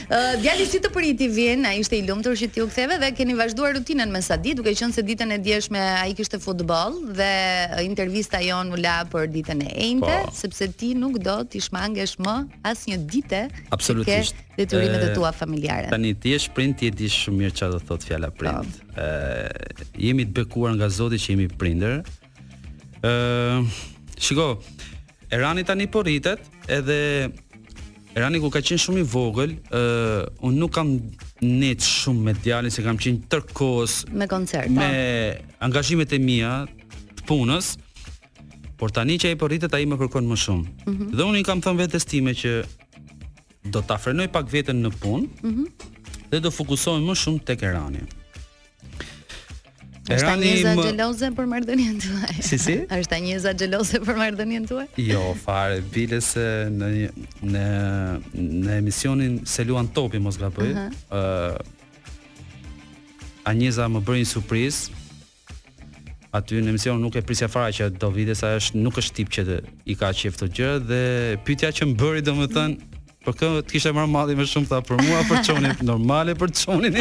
Djali si të priti Vin, ai ishte i lumtur që ti u ktheve dhe keni vazhduar rutinën me sa di, duke qenë se ditën e djeshme ai kishte futboll dhe intervista jonë u la për ditën e enjte, po. sepse ti nuk do t'i shmangesh më asnjë dite. Absolutisht. Ke detyrimet e tua familjare. Tani ti je prind, ti e di shumë mirë çfarë do të thotë fjala prind. Po. Ë jemi të bekuar nga Zoti që jemi prindër. Ë shiko, Erani tani po rritet, edhe Erani kur ka qenë shumë i vogël, ë uh, un nuk kam nejt shumë me djalin se kam qenë tërë kohës me koncerte, me angazhimet e mia të punës. Por tani që ai po rritet, ai më kërkon më shumë. Mm -hmm. Dhe unë i kam thënë vetes time që do ta frenoj pak veten në punë. Mm -hmm. Dhe do fokusohem më shumë tek Erani. Është Anjeza më... xheloze për marrëdhënien tuaj. Si si? Është Anjeza xheloze për marrëdhënien tuaj? Jo, fare, bile se në në në emisionin S'e luan topi mos gaboj. Ëh. Uh -huh. uh, Anjeza më bëri një surprizë. Aty në emision nuk e prisja fare që do vinte se është nuk është tip që të, i ka qef këto gjëra dhe pyetja që më bëri domethënë Për kë të kishte marrë malli më shumë tha për mua për çunin normale për çunin.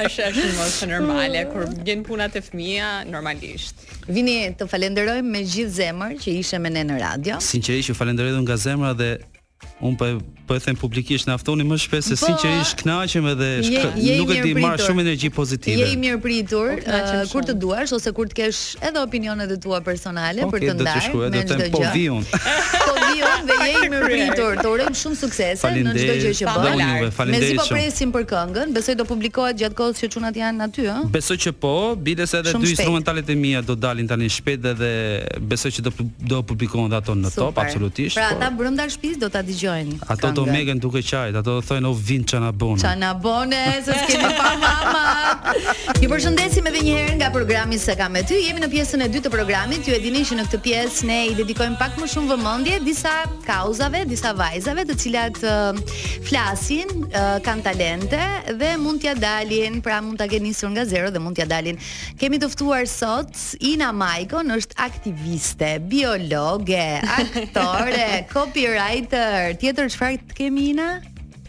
Është është më se normale kur vjen puna te fëmija normalisht. Vini të falenderoj me gjithë zemër që ishe me ne në radio. Sinqerisht ju falenderoj edhe nga zemra dhe un po po e them publikisht na ftoni më shpesh se po, sinqerisht kënaqem edhe je, je nuk e di marr shumë energji pozitive. Je i mirëpritur uh, kur të duash ose kur të kesh edhe opinionet e tua personale okay, për të ndarë me çdo po gjë. Po vij unë. po vij unë dhe je i mirëpritur. Të urojmë shumë suksese në çdo gjë që bën. Mezi po presim për këngën, besoj do publikohet gjatë kohës që çunat janë aty, ëh. Besoj që po, biles edhe dy instrumentalet e mia do dalin tani shpejt edhe Besoj që do do publikohen dhe ato në Super. top, absolutisht. Pra po. ata brenda shtëpisë do ta dëgjojnë. Ato do meken duke qajt, ato do thonë o vin çana bone. Çana bone, se s'kemi pa mama. Ju përshëndesim edhe një herë nga programi S'e kam me ty. Jemi në pjesën e dytë të programit. Ju e dini që në këtë pjesë ne i dedikojmë pak më shumë vëmendje disa kauzave, disa vajzave të cilat uh, flasin, uh, kanë talente dhe mund t'ia dalin, pra mund ta kenë nisur nga zero dhe mund t'ia dalin. Kemi të ftuar sot Ina Majkon është aktiviste, biologe, aktore, copywriter. Tjetër çfarë të kemi Ina?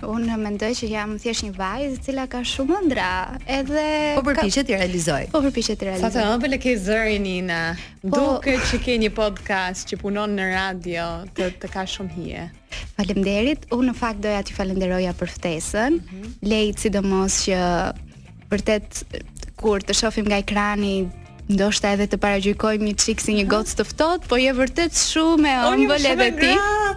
Unë mendoj që jam thjesht një vajzë e cila ka shumë ëndrra, edhe po përpiqet t'i realizojë. Po përpiqet t'i realizojë. Sa të ëmbël e ke zërin Ina. Po... Duket që ke një podcast që punon në radio, të të ka shumë hije. Faleminderit. Unë në fakt doja t'ju falënderoja për ftesën. Mm -hmm. Lejt sidomos që Vërtet kur të shohim nga ekrani ndoshta edhe të paragjykojmë një çik si një gocë të ftohtë, po je vërtet shumë e ëmbël edhe ti.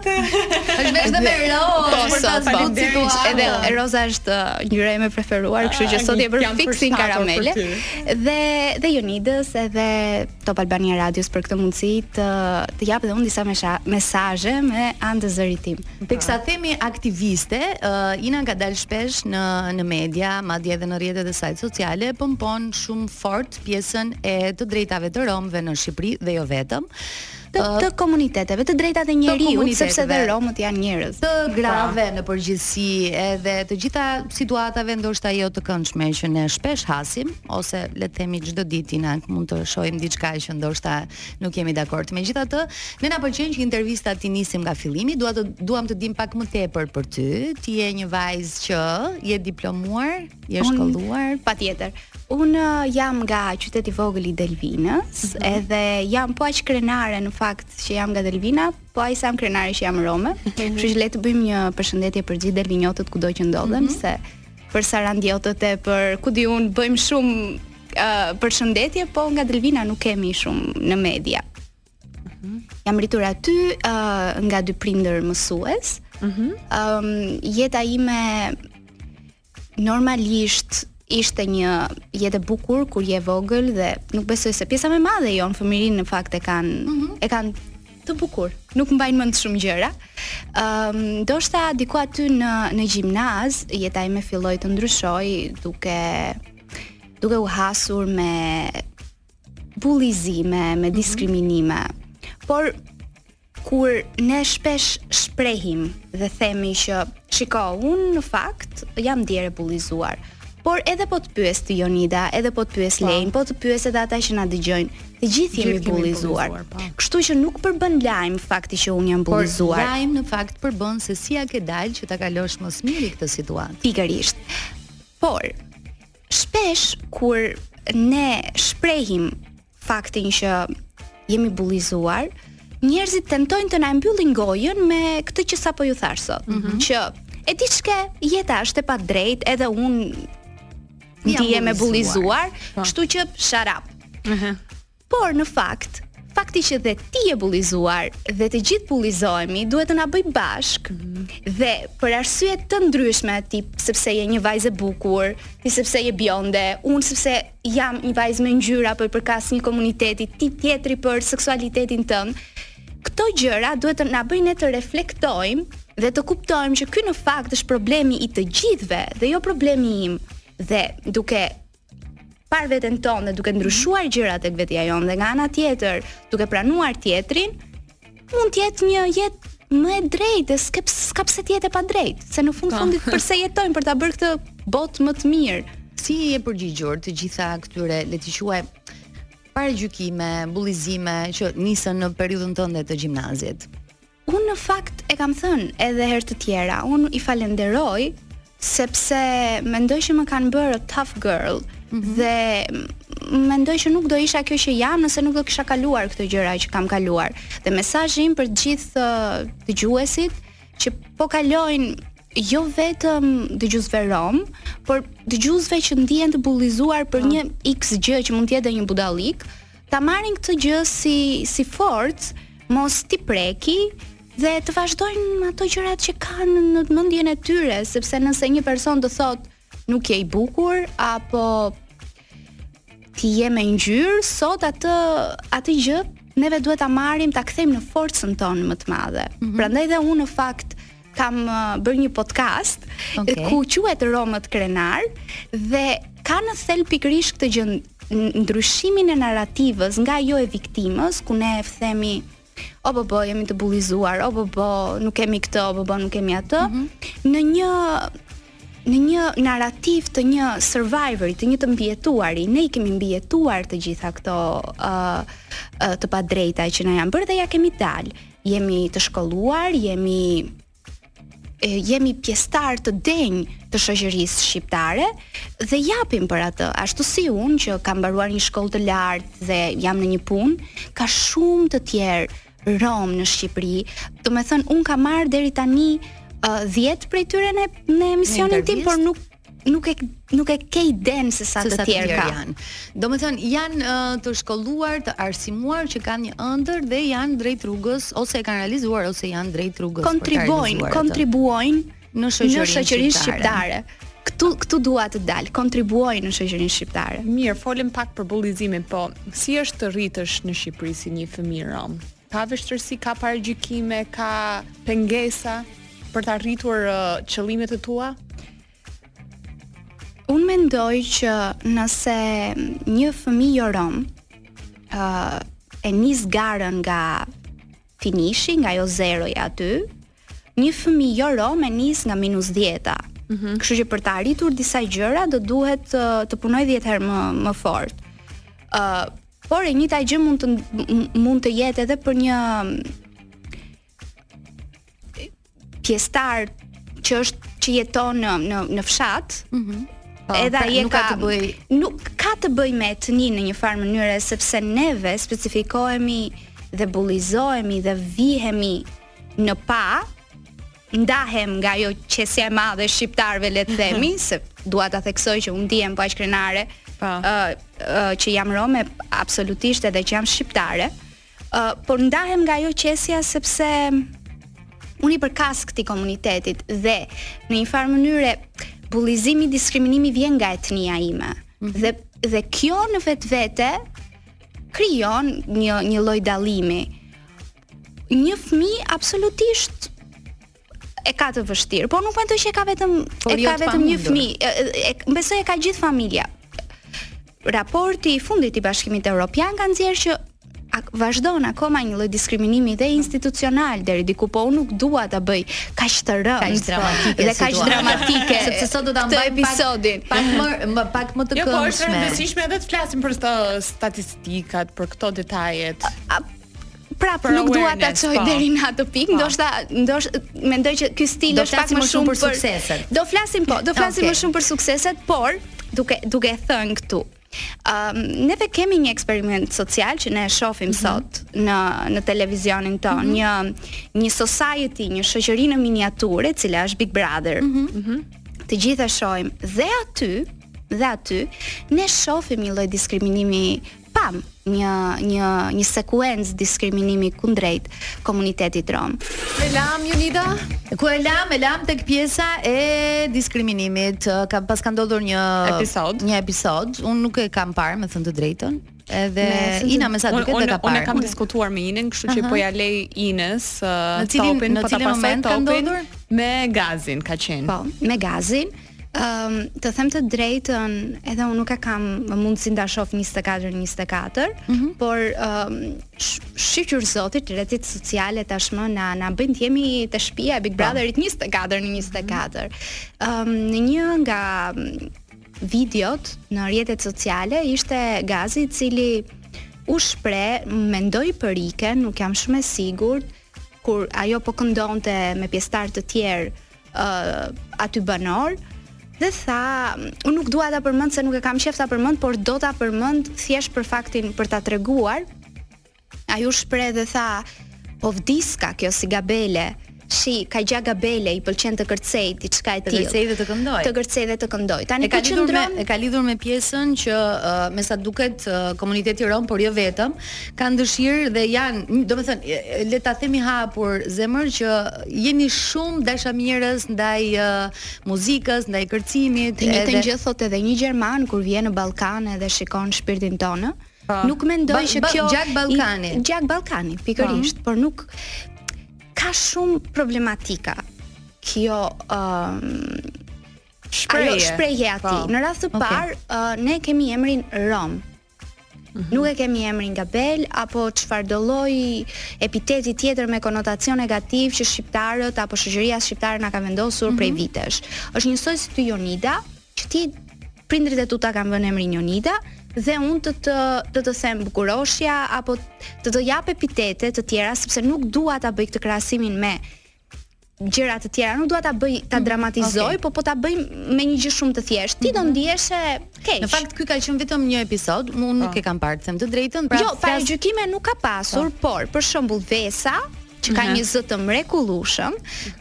Është vesh dhe me rozë. Po, po sot po. Edhe roza është uh, ngjyra ime e preferuar, kështu që sot je bërë fiks një karamele. Dhe dhe Jonidës edhe Top Albania Radios për këtë mundësi të të jap edhe unë disa mesazhe me anë të zërit tim. Teksa themi aktiviste, uh, Ina ka dalë shpesh në në media, madje edhe në rrjetet e saj sociale, pompon shumë fort pjesën e të drejtave të romëve në Shqipëri dhe jo vetëm. Të, uh, të komuniteteve, të drejtat e njeriut, sepse dhe romët janë njerëz. Të pra. grave në përgjithësi, edhe të gjitha situatave ndoshta jo të këndshme që ne shpesh hasim ose le të themi çdo ditë Ina mund të shohim diçka që ndoshta Nuk jemi dakord. Megjithatë, ne na pëlqen që intervistat t'i nisim nga fillimi. Dua të duam të dimë pak më tepër për ty. Ti je një vajzë që je diplomuar, je shkolluar, patjetër. Unë uh, jam nga qyteti i vogël i Delvinës, mm -hmm. edhe jam po aq krenare në fakt që jam nga Delvina, po aq sa jam krenare që jam rome. Mhm. Kështu që le të bëjmë një përshëndetje për gjithë delvinjotët kudo që ndodhen mm -hmm. se për sarandjotët e për ku di unë bëjmë shumë uh, përshëndetje, po nga Delvina nuk kemi shumë në media. Mm -hmm. Jam rritur aty uh, nga dy prindër mësues. Mm -hmm. um, jeta ime normalisht ishte një jetë e bukur kur je e vogël dhe nuk besoj se pjesa më e madhe jonë fëmijërinë në fakt e kanë mm -hmm. e kanë Të bukur. Nuk mbaj mend shumë gjëra. Ëm, um, ndoshta diku aty në në gjimnaz jeta ime filloi të ndryshojë duke duke u hasur me bullizime, me mhm. diskriminime. Mm -hmm. Por kur ne shpesh shprehemi dhe themi që shiko, unë në fakt jam ndjerë e bullizuar, Por edhe po të pyes ti Jonida, edhe po të pyes po. Lejn, po të pyes edhe ata që na dëgjojnë, të gjithë jemi bullizuar. Po. Kështu që nuk përbën lajm fakti që unë jam bullizuar. Por lajm në fakt përbën se si ia ke dalë që ta kalosh më së miri këtë situatë. Pikërisht. Por shpesh kur ne shprehim faktin që jemi bullizuar, njerëzit tentojnë të na mbyllin gojën me këtë që sapo ju thashë sot, mm -hmm. që e di çka jeta është e padrejtë, edhe unë ndihem e bullizuar, po. kështu që shut up. Mm -hmm. Por në fakt, fakti që dhe ti je bullizuar dhe të gjithë bullizohemi, duhet të na bëjë bashkë. Mm -hmm. Dhe për arsye të ndryshme, ti sepse je një vajzë e bukur, ti sepse je bjonde, unë sepse Jam një vajzë me ngjyrë apo i përkas një komuniteti, ti tjetri për seksualitetin tënd. Këto gjëra duhet të na bëjnë ne të reflektojmë dhe të kuptojmë që ky në fakt është problemi i të gjithëve dhe jo problemi im. Dhe duke parë veten tonë dhe duke ndryshuar gjërat tek vetja jonë dhe nga ana tjetër duke pranuar tjetrin, Mund të jetë një jetë më e drejtë, s'ka s'ka pse të jetë e padrejtë, se në fund po. fundit përse jetojmë për ta bërë këtë botë më të mirë. Si i je përgjigjur të gjitha këtyre, le t'i quaj paragjykime, bullizime që nisën në periudhën tënde të gjimnazit. Unë në fakt e kam thënë edhe herë të tjera, unë i falenderoj sepse mendoj që më kanë bërë a tough girl mm -hmm. dhe mendoj që nuk do isha kjo që jam nëse nuk do kisha kaluar këto gjëra që kam kaluar. Dhe mesazhi im për të gjithë uh, dëgjuesit që po kalojnë jo vetëm dëgjuesve romë, por dëgjuesve që ndihen të bullizuar për po. një X gjë që mund të jetë një budallik, ta marrin këtë gjë si si forcë, mos t'i preki, Dhe të vazhdojnë ato gjërat që kanë në mendjen e tyre, sepse nëse një person të thotë nuk je i bukur apo ti je me ngjyrë, sot atë atë gjë neve duhet ta marrim, ta kthejmë në forcën tonë më të madhe. Mm -hmm. Prandaj dhe unë në fakt kam uh, bërë një podcast okay. ku quhet Romët Krenarë dhe ka në thelb pikërisht këtë gjë ndryshimin e narrativës nga ajo e viktimës ku ne themi o bo bo jemi të bullizuar, o bo bo nuk kemi këtë, o bo bo nuk kemi atë, mm -hmm. në një në një narrativ të një survivori, të një të mbijetuari, ne i kemi mbijetuar të gjitha këto ë uh, uh, të padrejta që na janë bërë dhe ia kemi dalë. Jemi të shkolluar, jemi jemi pjesëtarë të denjë të shoqërisë shqiptare dhe japim për atë. Ashtu si unë që kam mbaruar një shkollë të lartë dhe jam në një punë, ka shumë të tjerë romë në Shqipëri. Domethënë unë kam marrë deri tani 10 uh, prej tyre në në emisionin tim, por nuk nuk e nuk e ke idenë se sa të tjerë ka. Janë. Domethënë janë uh, të shkolluar, të arsimuar që kanë një ëndërr dhe janë drejt rrugës ose e kanë realizuar ose janë drejt rrugës. Kontribuojnë, kontribuojnë në shoqërinë shqiptare. shqiptare. Këtu këtu dua të dal, kontribuojnë në shoqërinë shqiptare. Mirë, folim pak për bullizimin, po si është të rritesh në Shqipëri si një fëmijë rom? Ka vështirësi, ka paragjykime, ka pengesa për të arritur qëllimet e tua? Unë mendoj që nëse një fëmijë jo rom uh, e nis garën nga finishi, nga ajo zeroja aty, një fëmijë rom e nis nga minus dhjeta. Mm -hmm. Kështu që për të arritur disa gjëra do duhet uh, të punojë 10 herë më më fort. Uh, Por e njëjta gjë mund të mund të jetë edhe për një pjesëtar që është që jeton në në në fshat. Ëh. Mm -hmm. Po, edhe pra, ai e ka të bëjë nuk ka të bëjë me etninë në një farë mënyre sepse neve specifikohemi dhe bullizohemi dhe vihemi në pah ndahem nga ajo qesja e madhe e shqiptarëve le të themi, se dua ta theksoj që unë ndihem po aq krenare po. ë uh, uh, që jam rome absolutisht edhe që jam shqiptare. ë uh, por ndahem nga ajo qesja sepse unë i përkas këtij komuniteti dhe në një farë mënyre bullizimi, diskriminimi vjen nga etnia ime. Mm -hmm. Dhe dhe kjo në vetvete krijon një një lloj dallimi. Një fëmijë absolutisht e ka të vështirë, por nuk mendoj që e ka vetëm por e jo ka vetëm një fëmijë, besoj e ka gjithë familja. Raporti i fundit i Bashkimit Evropian ka nxjerrë që ak vazhdon akoma një lloj diskriminimi dhe institucional deri diku po unë nuk dua ta bëj kaq të rëndë dramatike dhe kaq dramatike sepse sot do ta mbaj episodin pak më më pak më të këndshme jo po është e rëndësishme edhe të flasim për këto statistikat për këto detajet Pra, pra nuk dua ta çoj po. deri në atë pikë, po. ndoshta ndoshta mendoj që ky stil është pak më shumë për sukseset. Do flasim po, do flasim më shumë për sukseset, por duke duke thënë këtu. Um, neve kemi një eksperiment social që ne e shohim mm -hmm. sot në në televizionin ton, mm -hmm. një një society, një shoqëri në miniaturë, e cila është Big Brother. Mm -hmm. Të gjithë e shohim dhe aty dhe aty ne shohim një lloj diskriminimi Pamë një një një sekuencë diskriminimi kundrejt komunitetit rom. E lamë Jonida, ku e lamë, e lamë tek pjesa e diskriminimit. Ka pas ka ndodhur një episod, një episod, unë nuk e kam parë, me thënë të drejtën. Edhe me Ina me sa duket s'e ka parë. Unë kam diskutuar me Inën, kështu që po ja lej Inës uh, në cilin, topin, në po cilin moment ka ndodhur me Gazin ka qenë. Po, me Gazin. Um, të them të drejtën, edhe unë nuk e kam mundësinë ta shoh 24-24, mm -hmm. por um, sh shyqyr Zotit rrjetet sociale tashmë na, na bëjnë të jemi te shpia e Big po. Brotherit 24 në 24. Um, në një nga videot në rrjetet sociale ishte Gazi i cili u shpreh, mendoj për Riken, nuk jam shumë e sigurt, kur ajo po këndonte me pjesëtarë të tjerë, uh, aty banorë dhe tha unë nuk dua ta përmend se nuk e kam qejf ta përmend por do ta përmend thjesht për faktin për ta treguar ai u shpreh dhe tha po vdiska kjo si gabele si ka gja gabele i pëlqen të kërcejë diçka e tillë të kërcejë dhe të këndojë të kërcejë dhe të këndojë tani e ka lidhur me e ka lidhur me pjesën që uh, me sa duket uh, komuniteti rom por jo vetëm kanë dëshirë dhe janë, domethënë le ta themi hapur zemër që jemi shumë dashamirës ndaj uh, muzikës, ndaj kërcimit. Të njëjtën edhe... gjë thotë edhe një gjerman kur vjen në Ballkan dhe shikon shpirtin tonë. Pa. Po. Nuk mendoj ba, që kjo gjak Ballkani. I, gjak Ballkani, pikërisht, pa. Po. por nuk ka shumë problematika kjo ë uh, shprehje. Ajo shprehje aty. Po. Në radhë të parë, uh, ne kemi emrin Rom. Mhm. Nuk e kemi emrin Gabel apo çfarëdo lloj epiteti tjetër me konotacion negativ që shqiptarët apo shoqëria shqiptare na ka vendosur mm -hmm. prej mhm. vitesh. Është njësoj si ty Jonida, që ti prindërit e tu ta kanë vënë emrin Jonida dhe unë të të të, të them bukuroshja apo të të jap epitete të tjera sepse nuk dua ta bëj këtë krahasimin me gjëra të tjera, nuk dua ta bëj ta mm, dramatizoj, okay. po po ta bëj me një gjë shumë të thjeshtë. Ti mm -hmm. do mhm. ndiheshe keq. Në fakt ky ka qenë vetëm një episod, unë nuk po. e kam parë, them të drejtën, pra. Jo, paragjykime nuk ka pasur, po. por për shembull Vesa, që ka mhm. një zë të mrekullueshëm,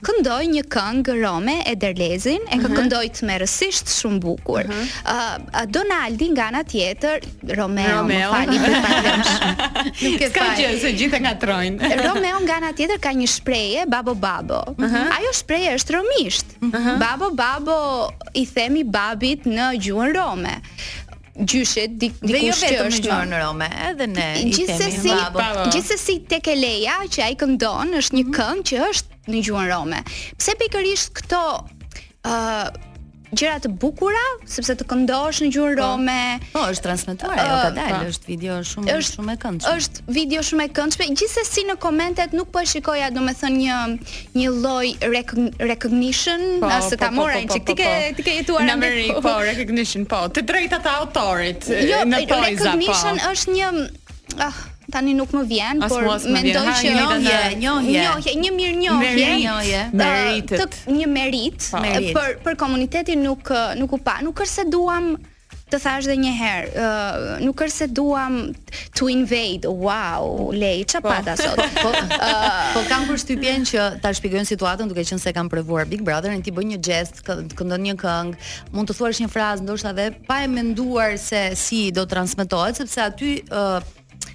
këndoi një këngë rome Ederlezin, e mhm. këndoi tmerrësisht shumë bukur. Ë Donaldi nga ana tjetër Romeo, Romeo. më fal. Nuk e faj. Ka se gjithë ngatërrojnë. Romeo nga ana tjetër ka një shprehje babo babo. Uh -huh. Ajo shprehje është romisht. Uh -huh. Babo babo i themi babit në gjuhën rome gjyshit di, di dhe jo vetëm në gjuhën rome edhe ne i gjithsesi, themi babo gjithsesi tek Ederlezi që ai këndon është një mhm. këngë që është në gjuhën rome pse pikërisht këto ë uh, gjëra të bukura, sepse të këndosh në gjuhën po. rome. Po, është transmetuar ajo ka dalë, po. është video shumë është, shumë e këndshme. Është video shumë e këndshme. Gjithsesi në komentet nuk po e shikoja, domethënë një një lloj recognition, po, as po, ta po, mora po, po, ti ke ti ke jetuar në Amerikë, po, recognition, po. Të drejtat e autorit jo, në po. Jo, recognition është një Ah, tani nuk më vjen, As por mua s'më vjen. mendoj Ha, që jemi dhe në- njohje, njohje. njohje, një mirënjohje, Mirënjohje. ë, Meritet. të, një merit, Po. e, Merit. për për komunitetin nuk ë, nuk u pa. Nuk është se duam të thash dhe një herë, ë, nuk është se duam to invade. Wow, Lej, ça Po. pata sot. Po, po kam përshtypjen që ta shpjegoj situatën duke qenë se kam provuar Big Brotherin, ti bën një gjest këndon një këngë, mund të thuash një frazë ndoshta dhe pa e menduar se si do transmetohet, sepse aty uh,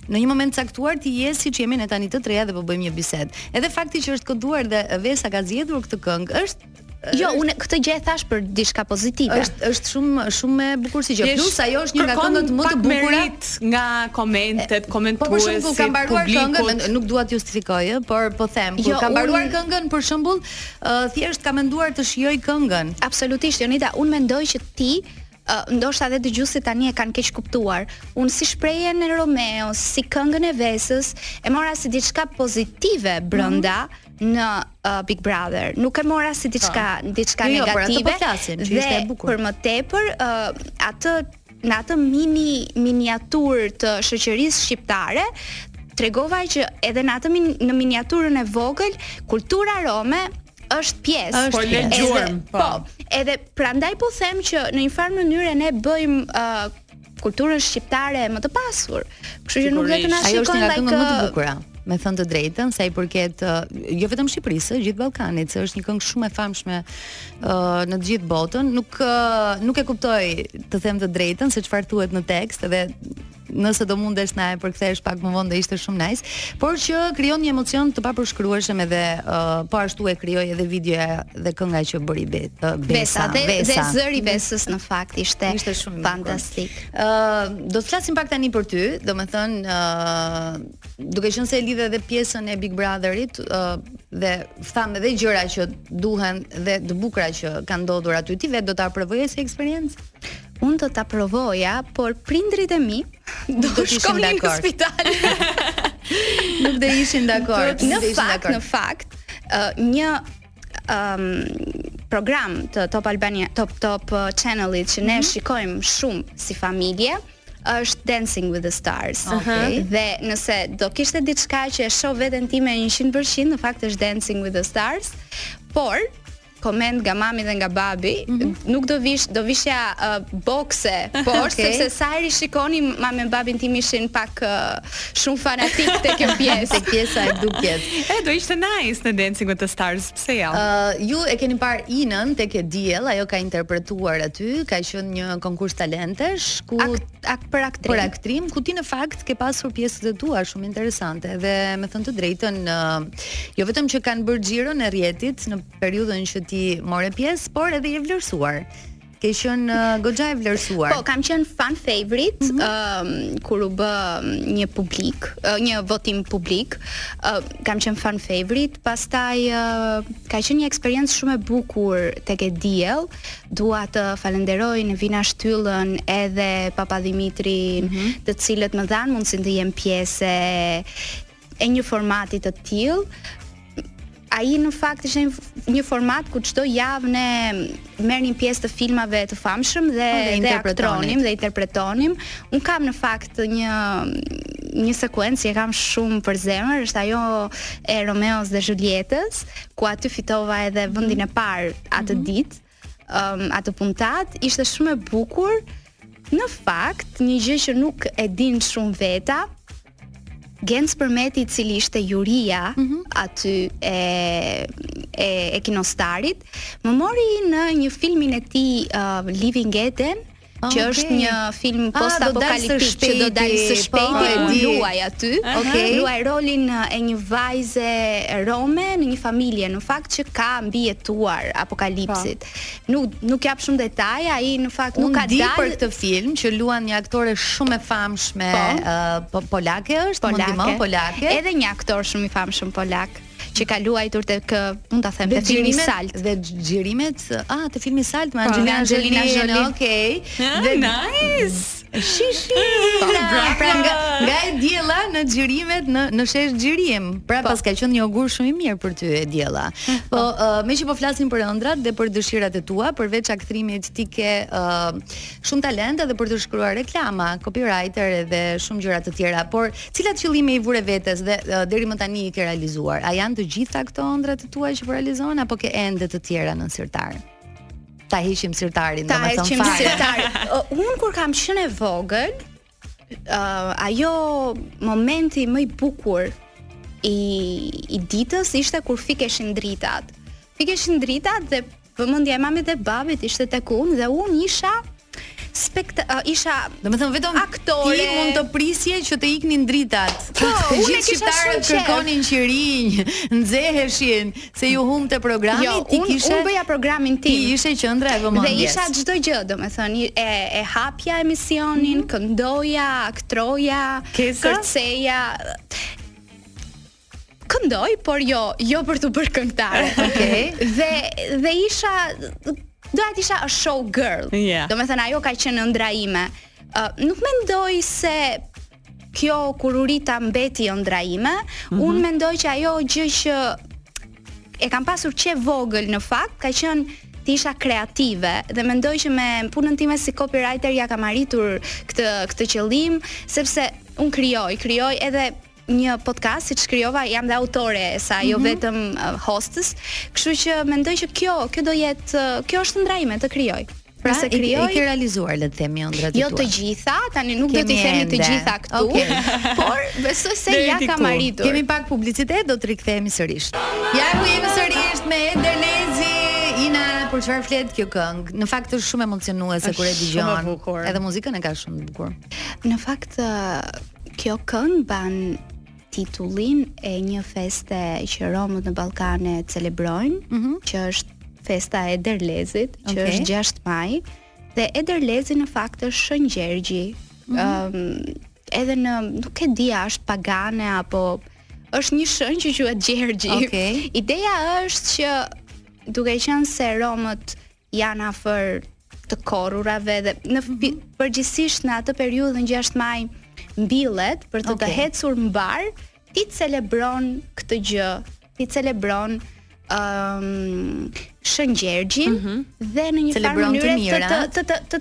në një moment caktuar ti je siç jemi ne tani të treja dhe po bëjmë një bisedë. Edhe fakti që është kënduar dhe Vesa ka zgjedhur këtë këngë është Jo, unë këtë gjë e thash për diçka pozitive. Është është shumë shumë e bukur si gjë. Plus ajo është një nga këngët më të bukura nga komentet, komentuesit. Po për shembull, ka mbaruar këngën, nuk dua të justifikoj, por po them, kur jo, ka mbaruar këngën për shembull, Thjesht ka menduar të shijojë këngën. Absolutisht Jonida, unë mendoj që ti ndoshta edhe dëgjuesit tani e kanë keqkuptuar. Unë si shprehjen e Romeos, si këngën e Vesës, e mora si diçka pozitive brenda mm -hmm në uh, Big Brother. Nuk e mora si diçka, po. diçka jo, jo, negative. Jo, për atë po flasim, që ishte e bukur. Për më tepër, uh, atë Në atë mini miniaturë të shoqërisë shqiptare, tregova që edhe në atë në miniaturën e vogël, kultura rome është pjesë. Është po pjesë. Edhe, po. po. Edhe prandaj po them që në një farë mënyre ne bëjmë uh, kulturën shqiptare më të pasur. Kështu që nuk do të na shikojnë like. Ajo është nga këngët më të bukura me thënë të drejtën, sa i përket uh, jo vetëm Shqipërisë, gjithë Ballkanit, se është një këngë shumë e famshme uh, në të gjithë botën. Nuk uh, nuk e kuptoj të them të drejtën se çfarë thuhet në tekst dhe nëse do mundesh na e përkthesh pak më vonë do ishte shumë nice, por që krijon një emocion të papërshkrueshëm edhe uh, po ashtu e krijoi edhe videoja dhe kënga që bëri be, uh, Besa, Vesa, dhe, Vesa. dhe zëri i Vesës në fakt ishte ishte shumë fantastik. Ë uh, do të flasim pak tani për ty, domethënë ë uh, duke qenë se e lidhe edhe pjesën e Big Brotherit uh, dhe thamë edhe gjëra që duhen dhe të bukura që kanë ndodhur aty ti vetë do ta provoje si eksperiencë Unë do ta provoja, por prindrit e mi do të shkonin në spital. Nuk do ishin dakord. Në fakt, në fakt, uh, një um, program të Top Albania Top Top uh, Channelit që ne mm -hmm. shikojmë shumë si familje është Dancing with the Stars. Ah, okay. Uh -huh. Dhe nëse do kishte diçka që e shoh veten time 100%, në fakt është Dancing with the Stars. Por koment nga mami dhe nga babi, mm -hmm. nuk do vish, do vishja uh, bukse, por okay. sepse sa herë shikonim mami dhe babi im ishin pak uh, Shumë fanatik te kjo pjesë, tek pjesa e dukjes. E do ishte nice në Dancing with the Stars, pse jo? Ë, uh, ju e keni parë Inën tek E Diell, ajo ka interpretuar aty, ka qenë një konkurs talentesh ku Akt, ak, për aktrim. Për aktrim, ku ti në fakt ke pasur pjesët e tua shumë interesante dhe me thënë të drejtën, uh, jo vetëm që kanë bërë xhiron e rrjetit në periudhën që ti more pjesë, por edhe je vlerësuar. Ke qenë uh, goxha e vlerësuar. Po, kam qenë fan favorite mm -hmm. uh, kur u bë një publik, uh, një votim publik. Uh, kam qenë fan favorite, pastaj uh, ka qenë një eksperiencë shumë e bukur tek E Diell. Dua të falënderoj Nevina Shtyllën edhe Papadhimitrin, mm -hmm. të cilët më dhanë mundësinë të jem pjesë e e një formati të tillë ai në fakt ishte një format ku çdo javë ne merrnim pjesë të filmave të famshëm dhe po, dhe aktronim dhe interpretonim. Unë kam në fakt një një sekuencë që e kam shumë për zemër, është ajo e Romeos dhe Zhulietës, ku aty fitova edhe vendin e parë atë mhm. ditë. um, atë puntatë, ishte shumë e bukur. Në fakt, një gjë që nuk e dinë shumë veta, Genc Përmeti i cili ishte juria mm -hmm. aty e e e Kinostarit, më mori në një filmin e tij uh, Leaving Eden, Ah, që është një film ah, post apokaliptik që do dalë së shpejti po, ku luaj aty. Okay. Luaj rolin e një vajze rome në një familje në fakt që ka mbijetuar apokalipsit. Pa. Po. Nuk nuk jap shumë detaje, ai në fakt nuk ka dalë unë di për këtë film që luan një aktore shumë e famshme, po. uh, po polake është, polake. Më duket, polake. Edhe një aktor shumë i famshëm polak. që ka luajtur tek mund ta them te filmi Salt dhe xhirimet ah te filmi Salt me po, Angelina Angelina Jolie okay dhe nice Shi shi. Po, pra, pra nga nga E Diela në xhirimet në në shesh xhirim. Pra po. paska qenë një ogur shumë i mirë për ty E Diela. Po, uh, meqë po flasim për ëndrat dhe për dëshirat e tua, përveç aktrimit ti ke uh, shumë talent edhe për të shkruar reklama, copywriter edhe shumë gjëra të tjera, por Cilat qëllime i vure vetes dhe deri më tani i ke realizuar? A janë të gjitha këto ëndrrat e tua që po realizohen apo ke ende të tjera në sirtar? Ta heqim sirtarin, ta heqim sirtarin. Uh, unë kur kam qenë e vogël, uh, ajo momenti më i bukur i i ditës ishte kur fikeshin dritat. Fikeshin dritat dhe Vëmendja e mamit dhe babit ishte tek unë dhe unë isha spekt uh, isha domethënë vetëm aktore. Ti mund të prisje që të iknin dritat po, të gjithë shqiptarët kërkonin qirinj nxeheshin se ju humbte programi jo, ti kishe unë bëja programin tim ti ishe qendra e vëmendjes dhe isha çdo gjë domethënë e e hapja emisionin mm -hmm. këndoja aktroja kërceja Këndoj, por jo, jo për t'u bërë këngëtare. Okej. Okay. Dhe dhe isha, doja të isha a show girl. Yeah. Domethënë ajo ka qenë ëndrra ime. Uh, nuk mendoj se kjo kur u rrita mbeti ëndrra ime, mm -hmm. unë mendoj që ajo gjë që e kam pasur që e vogël në fakt ka qenë të isha kreative dhe mendoj që me punën time si copywriter ia kam arritur këtë këtë qëllim sepse unë krijoj, krijoj edhe një podcast, siç krijova, jam dhe autore e saj, jo mhm. vetëm uh, hostes. Kështu që mendoj që kjo, kjo do jetë, uh, kjo është ëndrra ime të krijoj. Pra, se krijoj. E ke realizuar le të themi ëndrrat e jo tua. Jo të gjitha, tani nuk do t'i themi të gjitha këtu, okay. por besoj se ia kam arritur. Kemi pak publicitet, do të rikthehemi sërish. Ja ku jemi sërish me Ederlezi. Ina, për çfarë flet kjo këngë? Në fakt është shumë emocionuese kur e dëgjon. Edhe muzikën e ka shumë bukur. Në fakt Kjo këngë mban titullin e një feste që romët në Ballkan e celebrojnë, mm -hmm. që është festa Ederlezit, që okay. është 6 maj, dhe Ederlezi në fakt është Shën Gjergji. Mm -hmm. um, edhe në nuk e di a është pagane apo është një shenjt që quhet Gjergji. Okay. Ideja është që duke qenë se romët janë afër të korrurave dhe në mm -hmm. përgjithësisht në atë periudhë në 6 maj mbillet për të okay. të ecur mbarë, ti celebron këtë gjë, ti celebron ëm um, Shën Gjergjin mm -hmm. dhe në një farë mënyre të të të të, të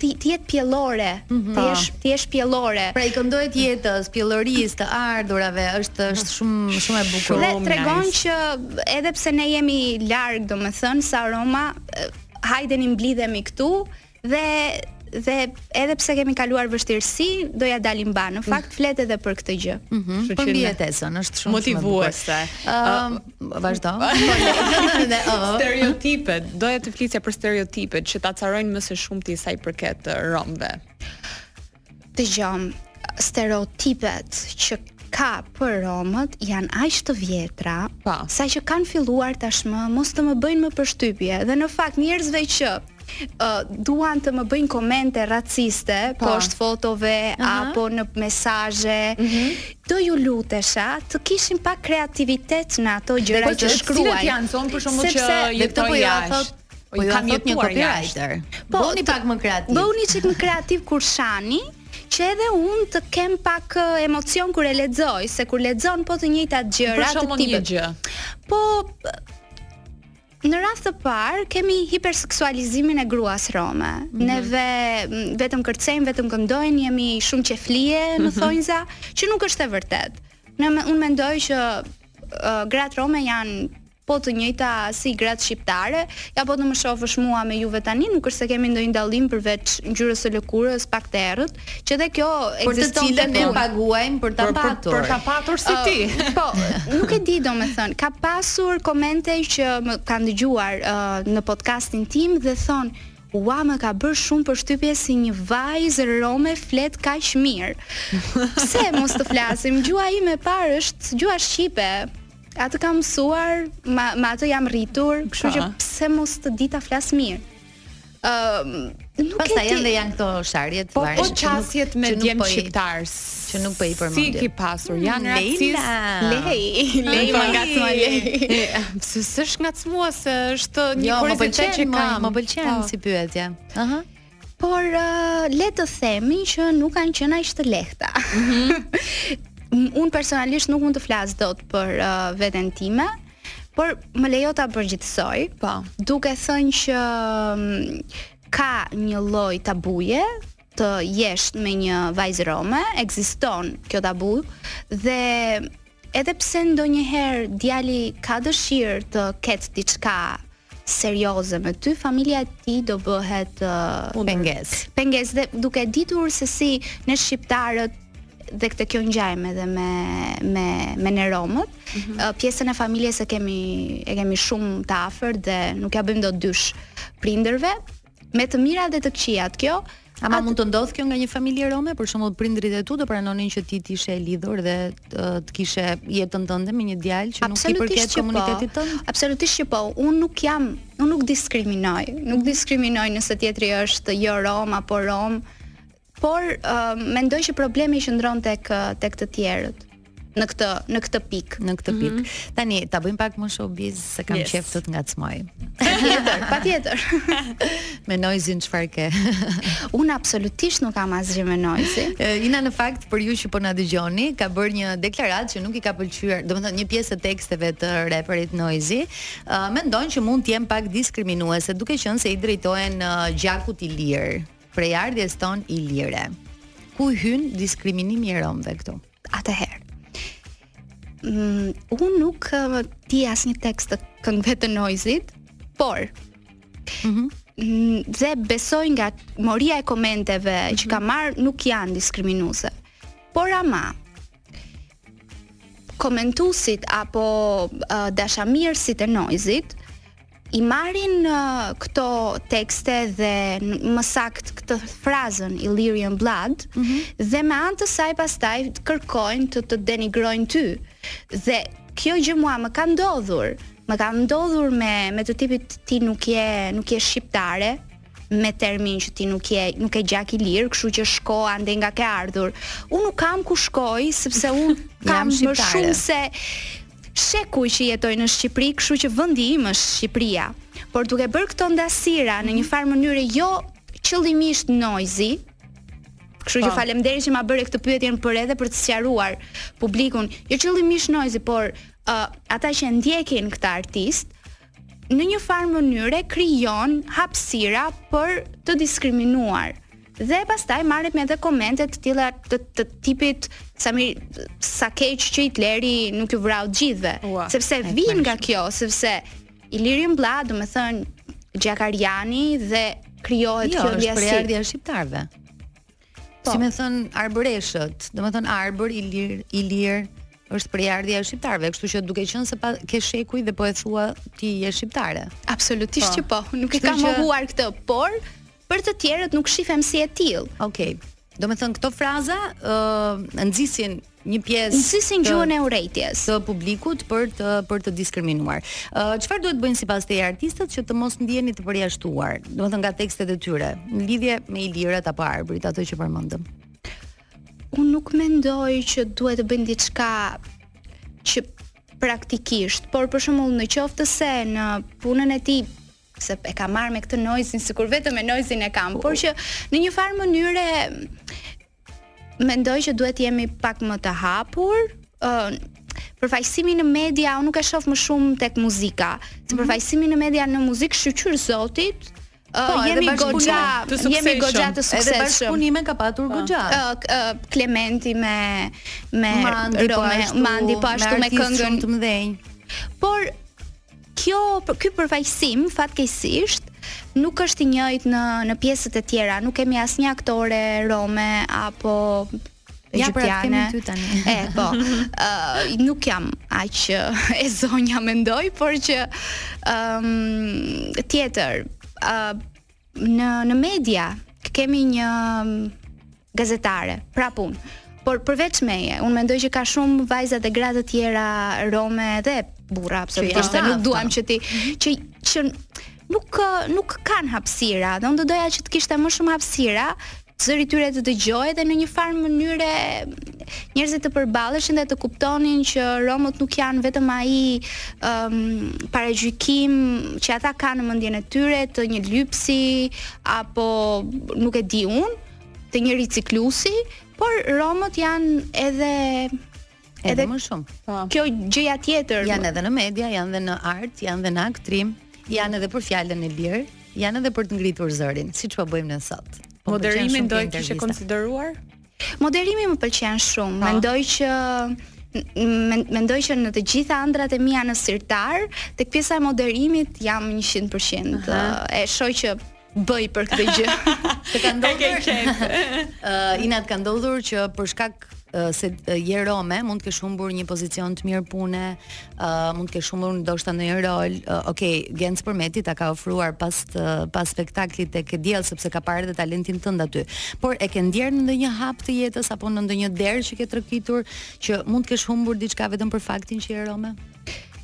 të të jetë pjellore, mm -hmm. të jesh të jesh pjellore. Pra i këndohet jetës, pjellorisë, të ardhurave, është është mhm. shumë shumë e bukur. Dhe tregon nice. që edhe pse ne jemi larg, domethënë sa Roma, hajdeni mblidhemi këtu dhe dhe edhe pse kemi kaluar vështirësi, do ia dalim mbanë. Në fakt flet edhe për këtë gjë. Mm -hmm. Për mbijetesën, është shumë motivuese. Ëm, uh, Vazhdo. stereotipet, doja të flisja për stereotipet që t'acarojnë më së shumti sa i përket romëve. Dëgjo, stereotipet që ka për romët janë aq të vjetra, pa. Po. saqë kanë filluar tashmë mos të më bëjnë më përshtypje dhe në fakt njerëzve që Ë duan të më bëjnë komente raciste po. poshtë fotove uh -huh. apo në mesazhe. Uh mhm. -huh. Do ju lutesha të kishin pak kreativitet në ato gjëra që shkruajnë. Cilat janë thonë për shkak që dhe këto po ja thot po ju kam jetuar një copywriter. Po, bëhuni pak më kreativ. Bëhuni çik më kreativ kur shani që edhe unë të kem pak emocion kur e lexoj, se kur lexon po të njëjtat gjëra të tipit. Për shembull një gjë. Po Në radhë të parë kemi hiperseksualizimin e gruas rome. Mm -hmm. Neve vetëm kërcejmë, vetëm këndojmë, jemi shumë qeflije, në mm -hmm. thonjza, që nuk është e vërtetë. Ne unë mendoj që uh, gratë rome janë po të njëjta si gratë shqiptare, ja po të më shofësh mua me juve tani, nuk është se kemi ndonjë dallim përveç ngjyrës së lëkurës, pak të errët, që dhe kjo ekziston dhe ne paguajm për ta patur. Për, për ta patur si ti. Uh, po, nuk e di domethën. Ka pasur komente që më kanë dëgjuar uh, në podcastin tim dhe thonë Ua më ka bërë shumë përshtypje si një vajzë rome flet kaq mirë Pse mos të flasim, gjuha ime e parë është gjuha shqipe Atë kam mësuar, me, me atë jam rritur Kështu që pse mos të di ta flas mirë Ëm, nuk e di. janë dhe janë këto sharjet po, po qasjet me djem po shqiptar që nuk po i përmend. Si i ke pasur, janë hmm, racist. Lej, lej më ngacmo lej. Pse s'është ngacmua se është një jo, kuriozitet që kam. Më pëlqen po. si pyetje. Aha. Por uh, le të themi që nuk kanë qenë aq të lehta. Mhm. Unë personalisht nuk mund të flas dot për uh, veten time. Por më lejo ta përgjithësoj, po, duke thënë që mm, ka një lloj tabuje të jesh me një vajzë rome, ekziston kjo tabu dhe edhe pse ndonjëherë djali ka dëshirë të ketë diçka serioze me ty, familja e tij do bëhet uh, pengesë. Pengesë dhe duke e ditur se si ne shqiptarët dhe këtë kjo ngjajmë edhe me me me ne romët. Mm -hmm. uh, pjesën e familjes e kemi e kemi shumë të afërt dhe nuk ia bëjmë dot dysh prindërve. Me të mirat dhe të këqijat. Kjo Ama mund të ndodhë kjo nga një familje rome, për shembull prindërit e tu do pranonin që ti të ishe e lidhur dhe të, të kishe jetën tënde me një djalë që nuk i përket po. komunitetit tënd? Absolutisht që po. Unë nuk jam, unë nuk diskriminoj. Nuk mhm. diskriminoj nëse tjetri është jo rom apo rom. Por mendoj që problemi qëndron tek tek të tjerët në këtë në këtë pikë. Në këtë pikë. Mm -hmm. Tani ta bëjmë pak më showbiz se kam yes. qejf të të ngacmoj. Patjetër, patjetër. me Noizin çfarë ke? Unë absolutisht nuk kam asgjë me Noizin. Ina në fakt për ju që po na dëgjoni, ka bërë një deklaratë që nuk i ka pëlqyer, domethënë një pjesë e teksteve të reperit Noizi, uh, mendon që mund të jenë pak diskriminuese duke qenë se i drejtohen uh, gjakut ilir. Prejardhjes tonë ilire. Ku hyn diskriminimi i romëve këtu? Atëherë. Mm, unë nuk uh, di asnjë tekst të këngëve të Noizit, por mm -hmm dhe besoj nga moria e komenteve mm -hmm. që ka marrë nuk janë diskriminuese. Por ama, komentuesit apo uh, dashamirësit e Noizit i marrin uh, këto tekste dhe më sakt këtë frazën Illyrian Blood mm -hmm. dhe me anë të saj pastaj kërkojnë të të denigrojnë ty. Dhe kjo gjë mua më ka ndodhur, më ka ndodhur me me të tipit ti nuk je nuk je shqiptare, me termin që ti nuk je, nuk je gjak ilir, kështu që shko andej nga ke ardhur. Unë nuk kam ku shkoj sepse unë kam më shumë se shekuj që jetoj në Shqipëri, kështu që vendi im është Shqipëria. Por duke bërë këto ndasira në një mhm. farë mënyre jo qëllimisht Noizi, Kështu që po. faleminderit që ma bëre këtë pyetjen për edhe për të sqaruar publikun, jo qëllimisht Noizi, por uh, ata që ndjekin këtë artist, në një farë mënyre krijon hapësira për të diskriminuar. Dhe pastaj marrim edhe komente të tilla të, të tipit sa mi sa keq që Hitleri nuk ju vrau të gjithëve, Ua, sepse vijnë nga kënaqshme. kjo, sepse Illyrian Blood, domethënë gjak arian dhe krijohet Jo, kjo është ndjesi. prejardhja e shqiptarëve. Po. Domethënë arbëreshët, domethënë arbër ilir, ilir është prejardhja e shqiptarëve, kështu që duke qenë se pa ke shekuj dhe po e thua ti je shqiptare. Absolutisht po. që po, nuk e kam mohuar këtë, por për të tjerët nuk shifem si e tillë. Okej. Okay. Domethënë, këto fraza uh, nxisin një pjesë të të publikut për të për të diskriminuar. Ë uh, çfarë duhet të bëjnë sipas teje artistët që të mos ndiheni të përjashtuar, domethënë nga tekstet e tyre, në lidhje me ilirët apo arbrit, ato që përmendëm? Unë nuk mendoj që duhet të bëjnë diçka që praktikisht, por për shembull në qoftë se në punën e tij se e kam marrë me këtë Noizin sikur vetëm me Noizin e kam, por që në një farë mënyre Mendoj që duhet jemi pak më të hapur, përfaqësimi në media unë nuk e shoh më shumë tek muzika. Se mhm. përfaqësimi në media në muzikë shyqyr Zotit, Po, jemi goxha, jemi goxha të suksesshëm. Edhe bashkëpunime ka patur po. goxha. Uh, Klementi me me Mandi, po ashtu, Mandi po ashtu me, me këngëtarë të mëdhenj. Por Kjo ky përfaqësim fatkeqësisht nuk është i njëjtë në në pjesët e tjera, nuk kemi asnjë aktore rome apo egjiptiane. Ja pra kemi ty tani. E po. Ë uh, nuk jam aq e zonja mendoj, por që ëm um, tjetër ë uh, Në në media kemi një gazetare, pra unë. Por përveç meje, unë mendoj që ka shumë vajza dhe gra të tjera rome dhe burra absolutisht, nuk duam që t'i mhm. që që nuk nuk kanë hapësira, dhe unë do doja që të kishte më shumë hapësira zëri i tyre të dëgjohej dhe në një farë mënyre njerëzit të përballeshin dhe të kuptonin që romët nuk janë vetëm ai um, paragjykim që ata kanë në mendjen e tyre të një lypsi apo nuk e di unë të një riciklusi, por romët janë edhe Edhe, edhe më shumë. Po. gjëra të tjera. Janë edhe në media, janë edhe në art, janë edhe në aktrim, janë edhe për fjalën e lirë, janë edhe për të ngritur zërin, siç po bëjmë ne sot. Po Moderimin do e kishe konsideruar? Moderimi më pëlqen shumë. Po. Mendoj që mendoj që në të gjitha ëndrrat e mia në sirtar, tek pjesa e moderimit jam 100%. Aha. E shoh që bëj për këtë gjë. Të ka ndodhur që uh, Ina të ka ndodhur që për shkak uh, se uh, je rome, mund të kesh humbur një pozicion të mirë pune, uh, mund të kesh humbur ndoshta një rol. Uh, Okej, okay, Genc Përmeti ta ka ofruar pas uh, pas spektaklit tek E Diell sepse ka parë edhe talentin tënd aty. Por e ke ndjerë në ndonjë hap të jetës apo në ndonjë derë që ke trokitur që mund të kesh humbur diçka vetëm për faktin që je rome?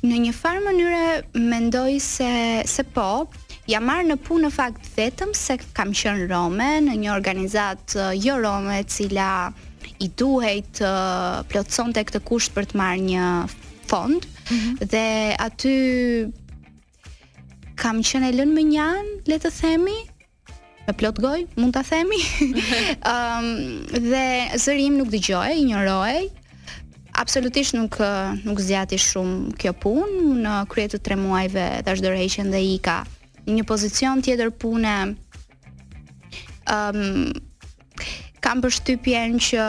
Në një farë mënyre mendoj se se po, jam marrë në punë në fakt vetëm se kam qenë rome në një organizatë uh, jo rome e cila i duhej të uh, plotësonte këtë kusht për të marrë një fond mm -hmm. dhe aty kam qenë e lënë mënjanë, le të themi, me plot gojë, mund ta themi. Ëm um, dhe zëri im nuk dëgjohej, injorohej. Absolutisht nuk nuk zgjati shumë kjo punë. Në krye të 3 muajve dhashë dorëheqjen dhe ika në një pozicion tjetër pune. Ëm um, kam përshtypjen që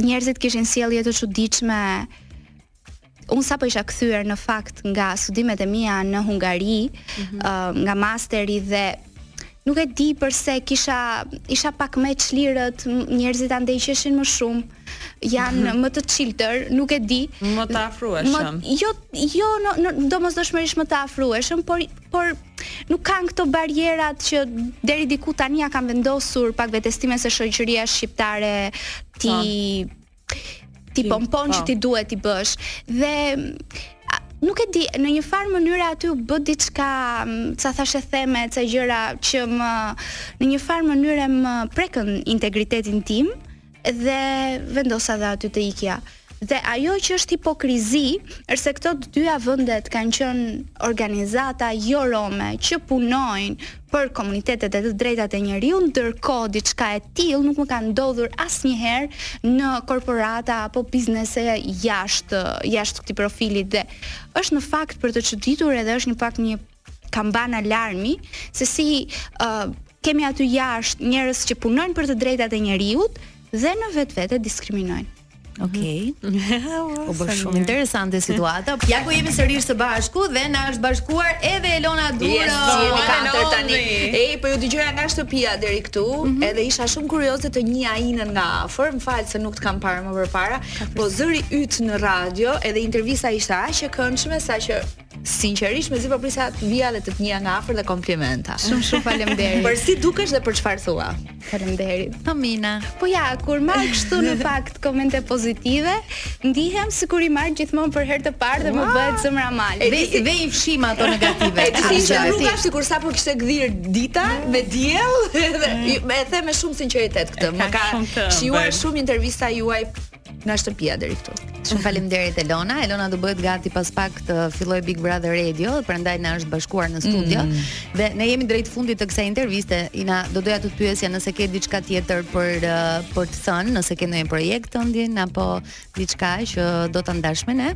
njerëzit kishin sjellje të çuditshme Unë sapo isha kthyer në fakt nga studimet e mia në Hungari, mm -hmm. uh, nga masteri dhe nuk e di përse kisha isha pak më e çlirët, njerëzit andej qeshin më shumë, janë mhm. më të çiltër, nuk e di. Më të afrueshëm. Më, jo, jo, no, no, domosdoshmërisht më të afrueshëm, por por nuk kanë këto barrierat që deri diku tani ia kam vendosur pak vetes time se shoqëria shqiptare t'i po. t'i pompon që po. ti duhet t'i bësh dhe nuk e di, në një farë mënyre aty u bë diçka, ca thashetheme, ca gjëra që më në një farë mënyre më prekën integritetin tim dhe vendosa dhe aty të ikja. Dhe ajo që është hipokrizi, është se këto të dyja vendet kanë qenë organizata jo rome që punojnë për komunitetet e të drejtat e njeriut, ndërkohë diçka e tillë nuk më ka ndodhur asnjëherë në korporata apo biznese jashtë jashtë këtij profili dhe është në fakt për t'u çuditur edhe është një pak një kambanë alarmi se si uh, kemi aty jashtë njerëz që punojnë për të drejtat e njeriut dhe në vetvete diskriminojnë. Okej. Okay. U bë shumë interesante situata. Ja ku jemi sërish së bashku dhe na është bashkuar edhe Elona Duro. Yes, jemi katër tani. Ej, po ju dëgjoja nga shtëpia deri këtu, mm -hmm. edhe isha shumë kurioze të njihja Inën nga afër. Më fal se nuk të kam parë më përpara, po zëri yt në radio, edhe intervista ishte aq e këndshme sa që Sinqerisht mezi po prisa të vija dhe të të njihja nga afër dhe komplimenta. Shumë shumë faleminderit. për si dukesh dhe për çfarë thua. Faleminderit. Tomina. Po ja, kur marr kështu në fakt komente pozitive, ndihem sikur i marr gjithmonë për herë të parë dhe më bëhet zëmra mal. Dhe dhe i fshim ato negative. E di se nuk ka sikur sapo kishte gdhirë dita me diell, edhe mm. e them me shumë sinqeritet këtë. Më ka shijuar shumë intervista juaj nga shtëpia deri këtu. Shumë faleminderit Elona. Elona do bëhet gati pas pak të fillojë Big Brother Radio, prandaj na është bashkuar në studio. Mm. Dhe ne jemi drejt fundit të kësaj interviste. Ina, do doja të të pyesja nëse ke diçka tjetër për uh, për të thënë, nëse ke ndonjë projekt tëndin apo diçka që do ta ndash me ne.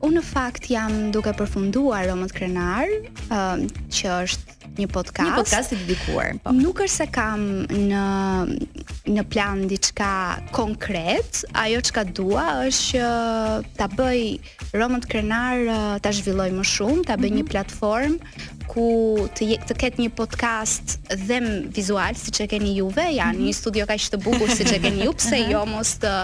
Unë në fakt jam duke përfunduar Romët Krenarë, uh, që është një podcast. Një podcast i dedikuar. Po. Nuk është se kam në në plan diçka konkret, ajo çka dua është që ta bëj Romët Krenarë ta zhvilloj më shumë, ta bëj mm -hmm. një mhm. platformë ku të je, të ketë një podcast dhe vizual siç e keni juve, janë mm -hmm. një studio kaq të bukur siç e keni ju, pse jo mos të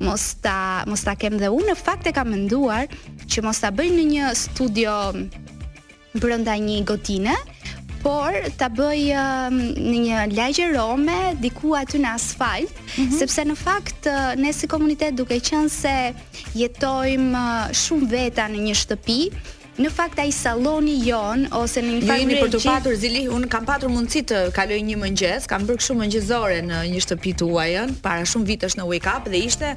mos ta mos ta kem dhe unë në fakt e kam menduar që mos ta bëj në një studio brenda një gotine, por ta bëj um, në një lagje rome diku aty në asfalt, mm -hmm. sepse në fakt uh, ne si komunitet duke qenë se jetojmë uh, shumë veta në një shtëpi, Në fakt ai salloni jonë ose në fakt jemi për të patur zili, unë kam patur mundësi të kaloj një mëngjes, kam bërë kështu mëngjesore në një shtëpi tuajën para shumë vitesh në Wake Up dhe ishte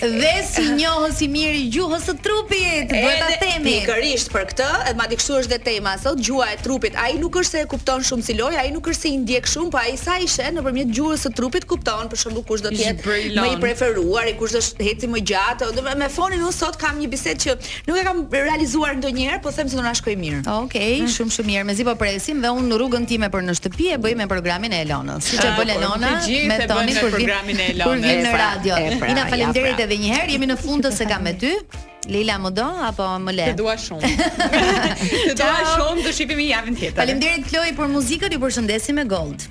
Dhe si njohës i mirë i gjuhës së trupit, duhet ta themi. Pikërisht për këtë, edhe madje kështu është dhe tema sot, gjuha e trupit. Ai nuk është se e kupton shumë si lojë, ai nuk është se i ndjek shumë, po ai sa i sheh nëpërmjet gjuhës së trupit kupton, për shembull, kush do të jetë më i preferuari, kush do ecë më gjatë. Me Fonin unë sot kam një bisedë që Nuk e kam realizuar ndonjëherë, po them se do na shkojë mirë. Okej, okay, mm. shumë shumë mirë. Mezi po presim dhe unë rrugën time për në shtëpi e bëj me programin e Elonës. Siç e bën Elona me Tonin për programin e Elonës. Kur vjen në radio. Pra, Ina faleminderit pra. edhe një herë. Jemi në fund të se kam me ty. Leila më do apo më le? Të dua shumë. Të dua shumë, do shihemi javën tjetër. Faleminderit Kloi për muzikën, ju përshëndesim me Gold.